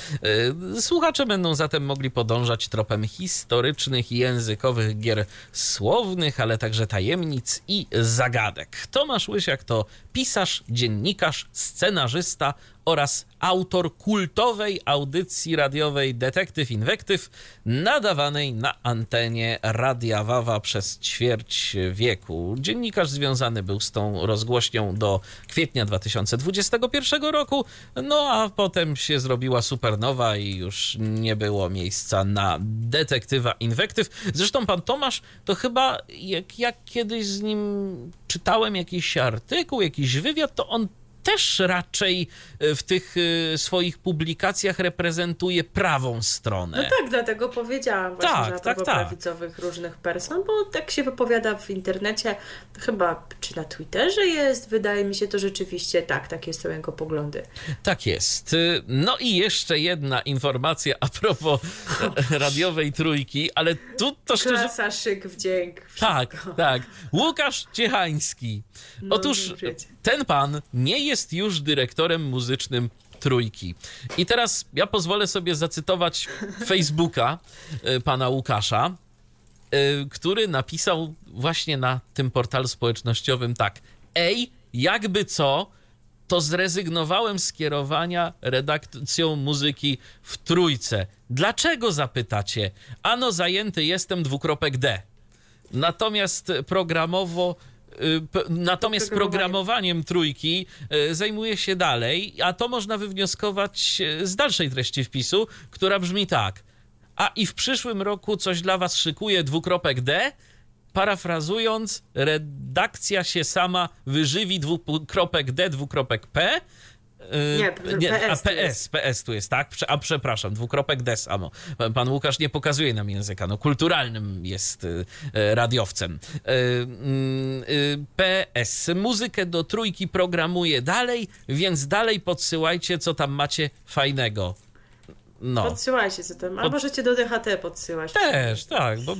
Yy, Słuchacze będą zatem mogli podążać tropem historycznych i językowych gier słownych, ale także tajemnic i zagadek. Tomasz Łysiak to pisarz, dziennikarz, scenarzysta oraz autor kultowej audycji radiowej Detektyw Inwektyw, nadawanej na antenie Radia Wawa przez ćwierć wieku. Dziennikarz związany był z tą rozgłośnią do kwietnia 2021 roku, no a potem się zrobiła supernowa i już nie było miejsca na Detektywa Inwektyw. Zresztą pan Tomasz to chyba, jak, kiedyś z nim czytałem jakiś artykuł, jakiś wywiad, to on też raczej e, w tych e, swoich publikacjach reprezentuje prawą stronę. No tak, dlatego powiedziałam właśnie, Tak, że a tak, tak. prawicowych różnych person, bo tak się wypowiada w internecie, chyba czy na Twitterze jest, wydaje mi się to rzeczywiście tak, takie są jego poglądy. Tak jest. Y, No i jeszcze jedna informacja a propos e, [laughs] radiowej trójki, ale tu to szczerze. Klasa, szyk, wdzięk, wszystko. Tak, tak. Łukasz Ciechański. No, Otóż wiecie. Ten pan nie jest już dyrektorem muzycznym trójki. I teraz ja pozwolę sobie zacytować Facebooka y, pana Łukasza, y, który napisał właśnie na tym portalu społecznościowym tak. Ej, jakby co, to zrezygnowałem z kierowania redakcją muzyki w trójce. Dlaczego zapytacie? Ano zajęty jestem dwukropek D. Natomiast programowo. Y, Natomiast Programowanie. programowaniem trójki y, zajmuje się dalej, a to można wywnioskować y, z dalszej treści wpisu, która brzmi tak. A i w przyszłym roku coś dla was szykuje dwukropek D. Parafrazując, redakcja się sama wyżywi dwukropek D, dwukropek P. Y, Nie, nie PS a PS. PS tu jest, tak? A przepraszam, dwukropek des, amo. Pan Łukasz nie pokazuje nam języka, no kulturalnym jest y, y, radiowcem. Mm, PS, muzykę do trójki programuje dalej, więc dalej podsyłajcie, co tam macie fajnego. No. Podsyłajcie co tam. A możecie do DHT podsyłać. Też, tak, bo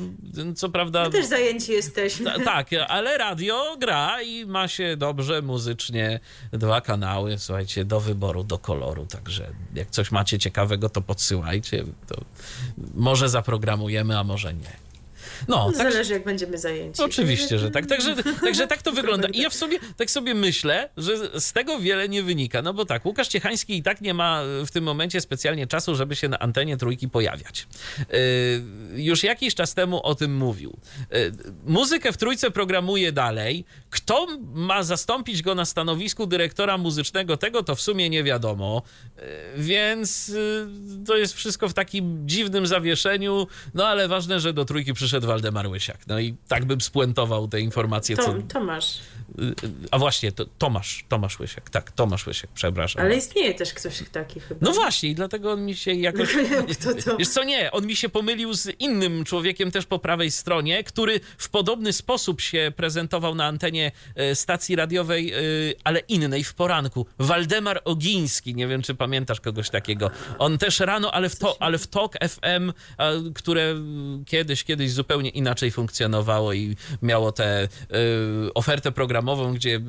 co prawda... My też zajęci jesteśmy. Ta, tak, ale radio gra i ma się dobrze muzycznie. Dwa kanały, słuchajcie, do wyboru, do koloru. Także jak coś macie ciekawego, to podsyłajcie. To może zaprogramujemy, a może nie. No, tak, Zależy jak będziemy zajęci. Oczywiście, że tak. Także, także tak to wygląda. I ja w sobie, tak sobie myślę, że z tego wiele nie wynika. No bo tak, Łukasz Ciechański i tak nie ma w tym momencie specjalnie czasu, żeby się na antenie trójki pojawiać. Yy, już jakiś czas temu o tym mówił. Yy, muzykę w trójce programuje dalej. Kto ma zastąpić go na stanowisku dyrektora muzycznego, tego to w sumie nie wiadomo. Więc to jest wszystko w takim dziwnym zawieszeniu. No ale ważne, że do trójki przyszedł Waldemar Łysiak. No i tak bym spuentował te informacje, co... Tom, Tomasz. A właśnie, to Tomasz, Tomasz Łysiak, tak, Tomasz Łysiak, przepraszam. Ale istnieje też ktoś taki chyba. No właśnie, dlatego on mi się jakoś... Kto to? Wiesz co, nie, on mi się pomylił z innym człowiekiem też po prawej stronie, który w podobny sposób się prezentował na antenie e, stacji radiowej, e, ale innej, w poranku. Waldemar Ogiński, nie wiem, czy pamiętasz kogoś takiego. On też rano, ale w, to, ale w TOK FM, które kiedyś, kiedyś zupełnie inaczej funkcjonowało i miało tę e, ofertę programową, gdzie e,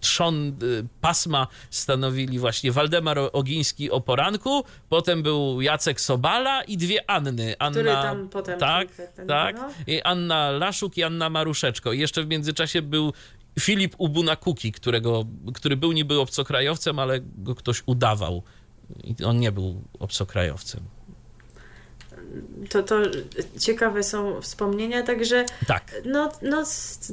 trzon e, pasma stanowili właśnie Waldemar Ogiński o poranku, potem był Jacek Sobala i dwie Anny. Anna, Który tam potem Tak, ten, tak. no. I Anna Laszuk i Anna Maruszeczko. I jeszcze w międzyczasie był Filip Ubunakuki, którego, który był niby obcokrajowcem, ale go ktoś udawał. I on nie był obcokrajowcem. To, to ciekawe są wspomnienia, także Tak. no, no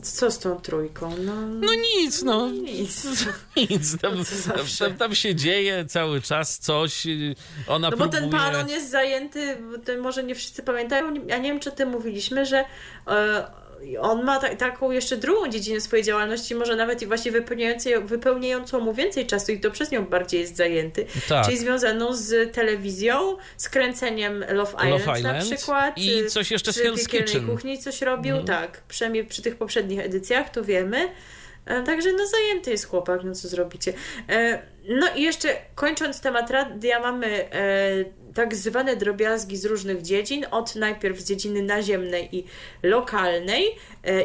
co z tą trójką? No, No nic, no. nic. [laughs] Nic. Tam, No tam, tam, się dzieje cały czas coś. y, Ona No bo ten pan, on jest zajęty, bo to może nie wszyscy pamiętają, ja nie wiem, czy o tym mówiliśmy, że e, on ma ta, taką jeszcze drugą dziedzinę swojej działalności, może nawet i właśnie wypełniającą mu więcej czasu i to przez nią bardziej jest zajęty. Tak. Czyli związaną z telewizją, z kręceniem Love Island, Love Island na przykład. i coś jeszcze z Hell's Kitchen. kuchni coś robił, tak. Przynajmniej przy tych poprzednich edycjach, to wiemy. E, Także no zajęty jest chłopak, no co zrobicie. E, No i jeszcze kończąc temat radia, mamy e, tak zwane drobiazgi z różnych dziedzin, od najpierw z dziedziny naziemnej i lokalnej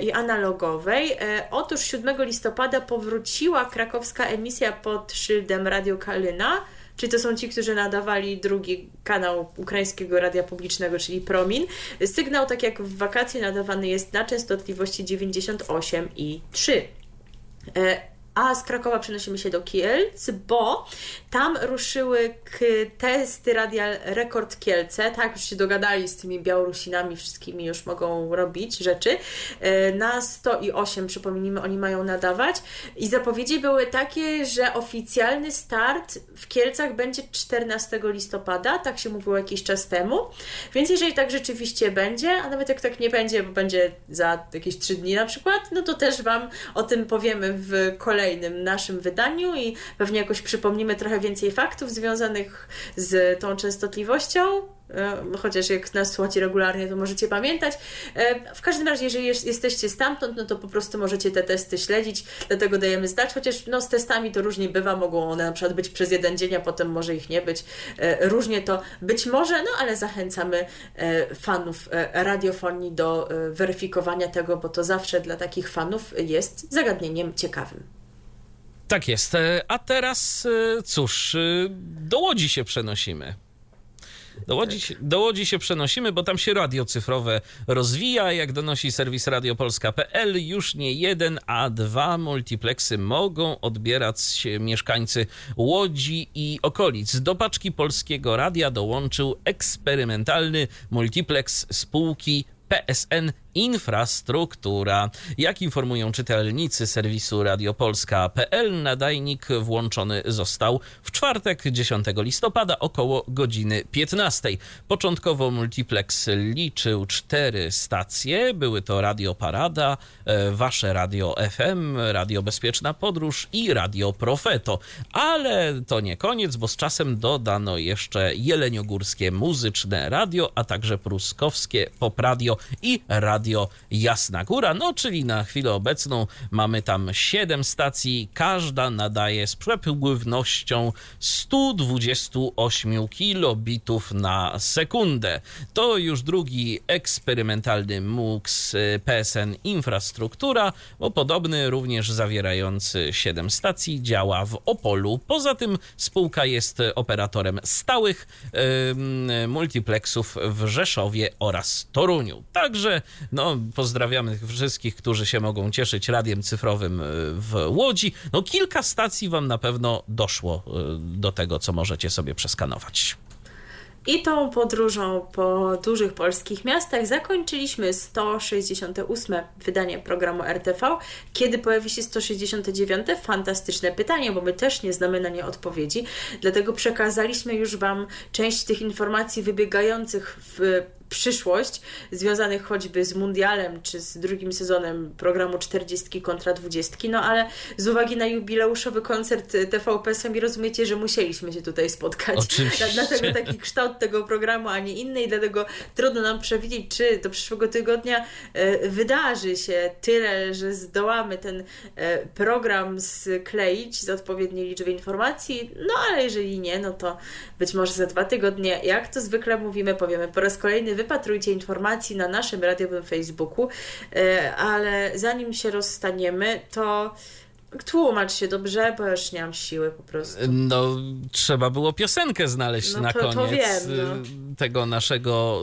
i analogowej. Otóż 7 listopada powróciła krakowska emisja pod szyldem Radio Kalyna, Czyli to są ci, którzy nadawali drugi kanał ukraińskiego radia publicznego, czyli Promin. Sygnał, tak jak w wakacje, nadawany jest na częstotliwości 98 i 3. E, A z Krakowa przenosimy się do Kielc, bo tam ruszyły testy Radia Rekord Kielce. Tak, już się dogadali z tymi Białorusinami, wszystkimi już mogą robić rzeczy. E, Na 108, przypomnijmy, oni mają nadawać. I zapowiedzi były takie, że oficjalny start w Kielcach będzie 14 listopada, tak się mówiło jakiś czas temu. Więc jeżeli tak rzeczywiście będzie, a nawet jak tak nie będzie, bo będzie za jakieś 3 dni na przykład, no to też Wam o tym powiemy w kolejnym naszym wydaniu i pewnie jakoś przypomnimy trochę więcej faktów związanych z tą częstotliwością. E, Chociaż jak nas słuchacie regularnie, to możecie pamiętać. E, W każdym razie, jeżeli jest- jesteście stamtąd, no to po prostu możecie te testy śledzić, dlatego dajemy znać, chociaż no, z testami to różnie bywa, mogą one na przykład być przez jeden dzień, a potem może ich nie być. E, Różnie to być może, no ale zachęcamy fanów radiofonii do weryfikowania tego, bo to zawsze dla takich fanów jest zagadnieniem ciekawym. Tak jest. E, A teraz, e, cóż, e, do Łodzi się przenosimy. Do Łodzi, się- do Łodzi się przenosimy, bo tam się radio cyfrowe rozwija. Jak donosi serwis radiopolska.pl, już nie jeden, a dwa multiplexy mogą odbierać mieszkańcy Łodzi i okolic. Do paczki polskiego radia dołączył eksperymentalny multiplex spółki PSN infrastruktura. Jak informują czytelnicy serwisu radiopolska.pl, nadajnik włączony został w czwartek 10 listopada około godziny 15. Początkowo multiplex liczył cztery stacje. Były to Radio Parada, e, Wasze Radio FM, Radio Bezpieczna Podróż i Radio Profeto. Ale to nie koniec, bo z czasem dodano jeszcze jeleniogórskie muzyczne radio, a także pruskowskie popradio i Radio Jasna Góra. No, czyli na chwilę obecną mamy tam 7 stacji, każda nadaje z przepływnością 128 kilobitów na sekundę. To już drugi eksperymentalny MUX PSN Infrastruktura, bo podobny również zawierający 7 stacji działa w Opolu. Poza tym spółka jest operatorem stałych ym, multiplexów w Rzeszowie oraz Toruniu. Także no, pozdrawiamy wszystkich, którzy się mogą cieszyć radiem cyfrowym y, w Łodzi. No kilka stacji wam na pewno doszło y, do tego, co możecie sobie przeskanować. I tą podróżą po dużych polskich miastach zakończyliśmy 168 wydanie programu RTV. Kiedy pojawi się 169? Fantastyczne pytanie, bo my też nie znamy na nie odpowiedzi. Dlatego przekazaliśmy już Wam część tych informacji wybiegających w przyszłość, związanych choćby z mundialem czy z drugim sezonem programu 40 kontra 20. No ale z uwagi na jubileuszowy koncert TVP sami rozumiecie, że musieliśmy się tutaj spotkać. Oczywiście. [laughs] Dlatego taki kształt tego programu, a nie inny i dlatego trudno nam przewidzieć, czy do przyszłego tygodnia e, wydarzy się tyle, że zdołamy ten e, program skleić z odpowiedniej liczby informacji, no ale jeżeli nie, no to być może za dwa tygodnie, jak to zwykle mówimy, powiemy po raz kolejny wypatrujcie informacji na naszym radiowym Facebooku, e, ale zanim się rozstaniemy, to tłumacz się dobrze, bo już nie mam siły po prostu. No, trzeba było piosenkę znaleźć No na to- to koniec wiem, no. y, tego naszego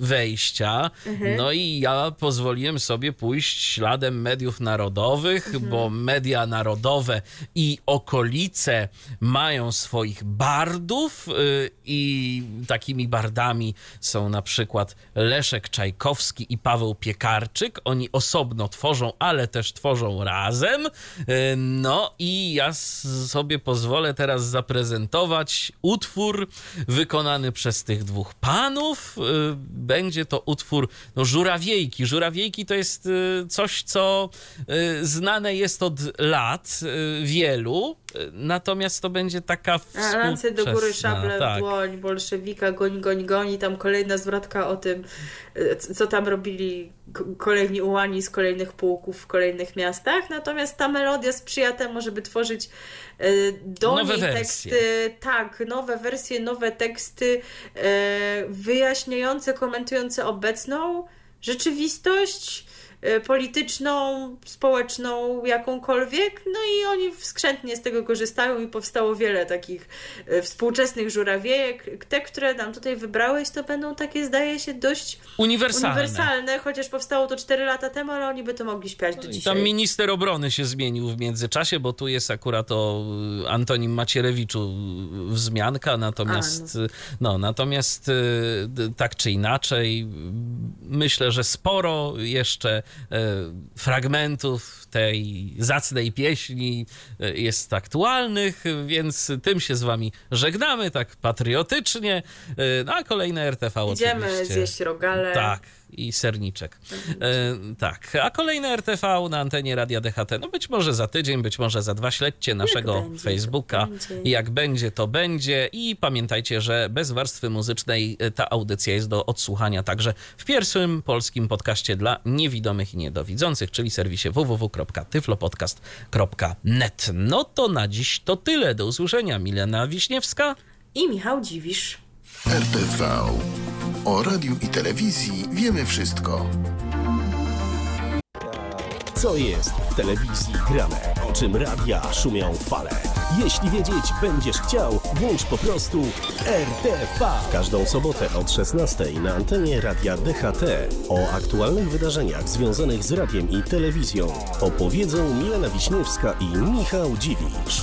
y, wejścia. Mhm. No i ja pozwoliłem sobie pójść śladem mediów narodowych, Mhm. bo media narodowe i okolice mają swoich bardów y, i takimi bardami są na przykład Leszek Czajkowski i Paweł Piekarczyk. Oni osobno tworzą, ale też tworzą razem. No i ja sobie pozwolę teraz zaprezentować utwór wykonany przez tych dwóch panów. Y, Będzie to utwór no, Żurawiejki. Żurawiejki to jest y, coś, co y, znane jest od lat wielu, natomiast to będzie taka A Ręce do góry, współczesna, szable tak. w dłoń, bolszewika, goń, goń, goń i tam kolejna zwrotka o tym, co tam robili kolejni ułani z kolejnych pułków w kolejnych miastach. Natomiast ta melodia sprzyja temu, żeby tworzyć e, do Nowe niej wersje. teksty, tak, nowe wersje, nowe teksty e, wyjaśniające, komentujące obecną rzeczywistość polityczną, społeczną, jakąkolwiek. No i oni skrzętnie z tego korzystają i powstało wiele takich e, współczesnych żurawiejek. Te, które nam tutaj wybrałeś, to będą takie, zdaje się, dość Uniwersalne. uniwersalne, chociaż powstało to 4 lata temu, ale oni by to mogli śpiewać do I dzisiaj. tam minister obrony się zmienił w międzyczasie, bo tu jest akurat o y, Antonim Macierewiczu y, wzmianka, natomiast A, no. no natomiast y, tak czy inaczej y, myślę, że sporo jeszcze y, fragmentów tej zacnej pieśni y, jest aktualnych, więc tym się z wami żegnamy tak patriotycznie. Y, No a kolejne RTV Idziemy oczywiście. zjeść rogale. Tak, i serniczek. E, tak, a kolejne RTV na antenie Radia DHT, no być może za tydzień, być może za dwa. Śledźcie naszego będzie, Facebooka. będzie. Jak będzie, to będzie. I pamiętajcie, że bez warstwy muzycznej e, ta audycja jest do odsłuchania także w pierwszym polskim podcaście dla niewidomych i niedowidzących, czyli serwisie www.tyflopodcast.net. No to na dziś to tyle. Do usłyszenia. Milena Wiśniewska. I Michał Dziwisz. RTV. O radiu i telewizji wiemy wszystko. Co jest w telewizji grane? O czym radia szumią fale? Jeśli wiedzieć będziesz chciał, włącz po prostu RTV. W każdą sobotę od 16 na antenie Radia DHT. O aktualnych wydarzeniach związanych z radiem i telewizją opowiedzą Milena Wiśniewska i Michał Dziwisz.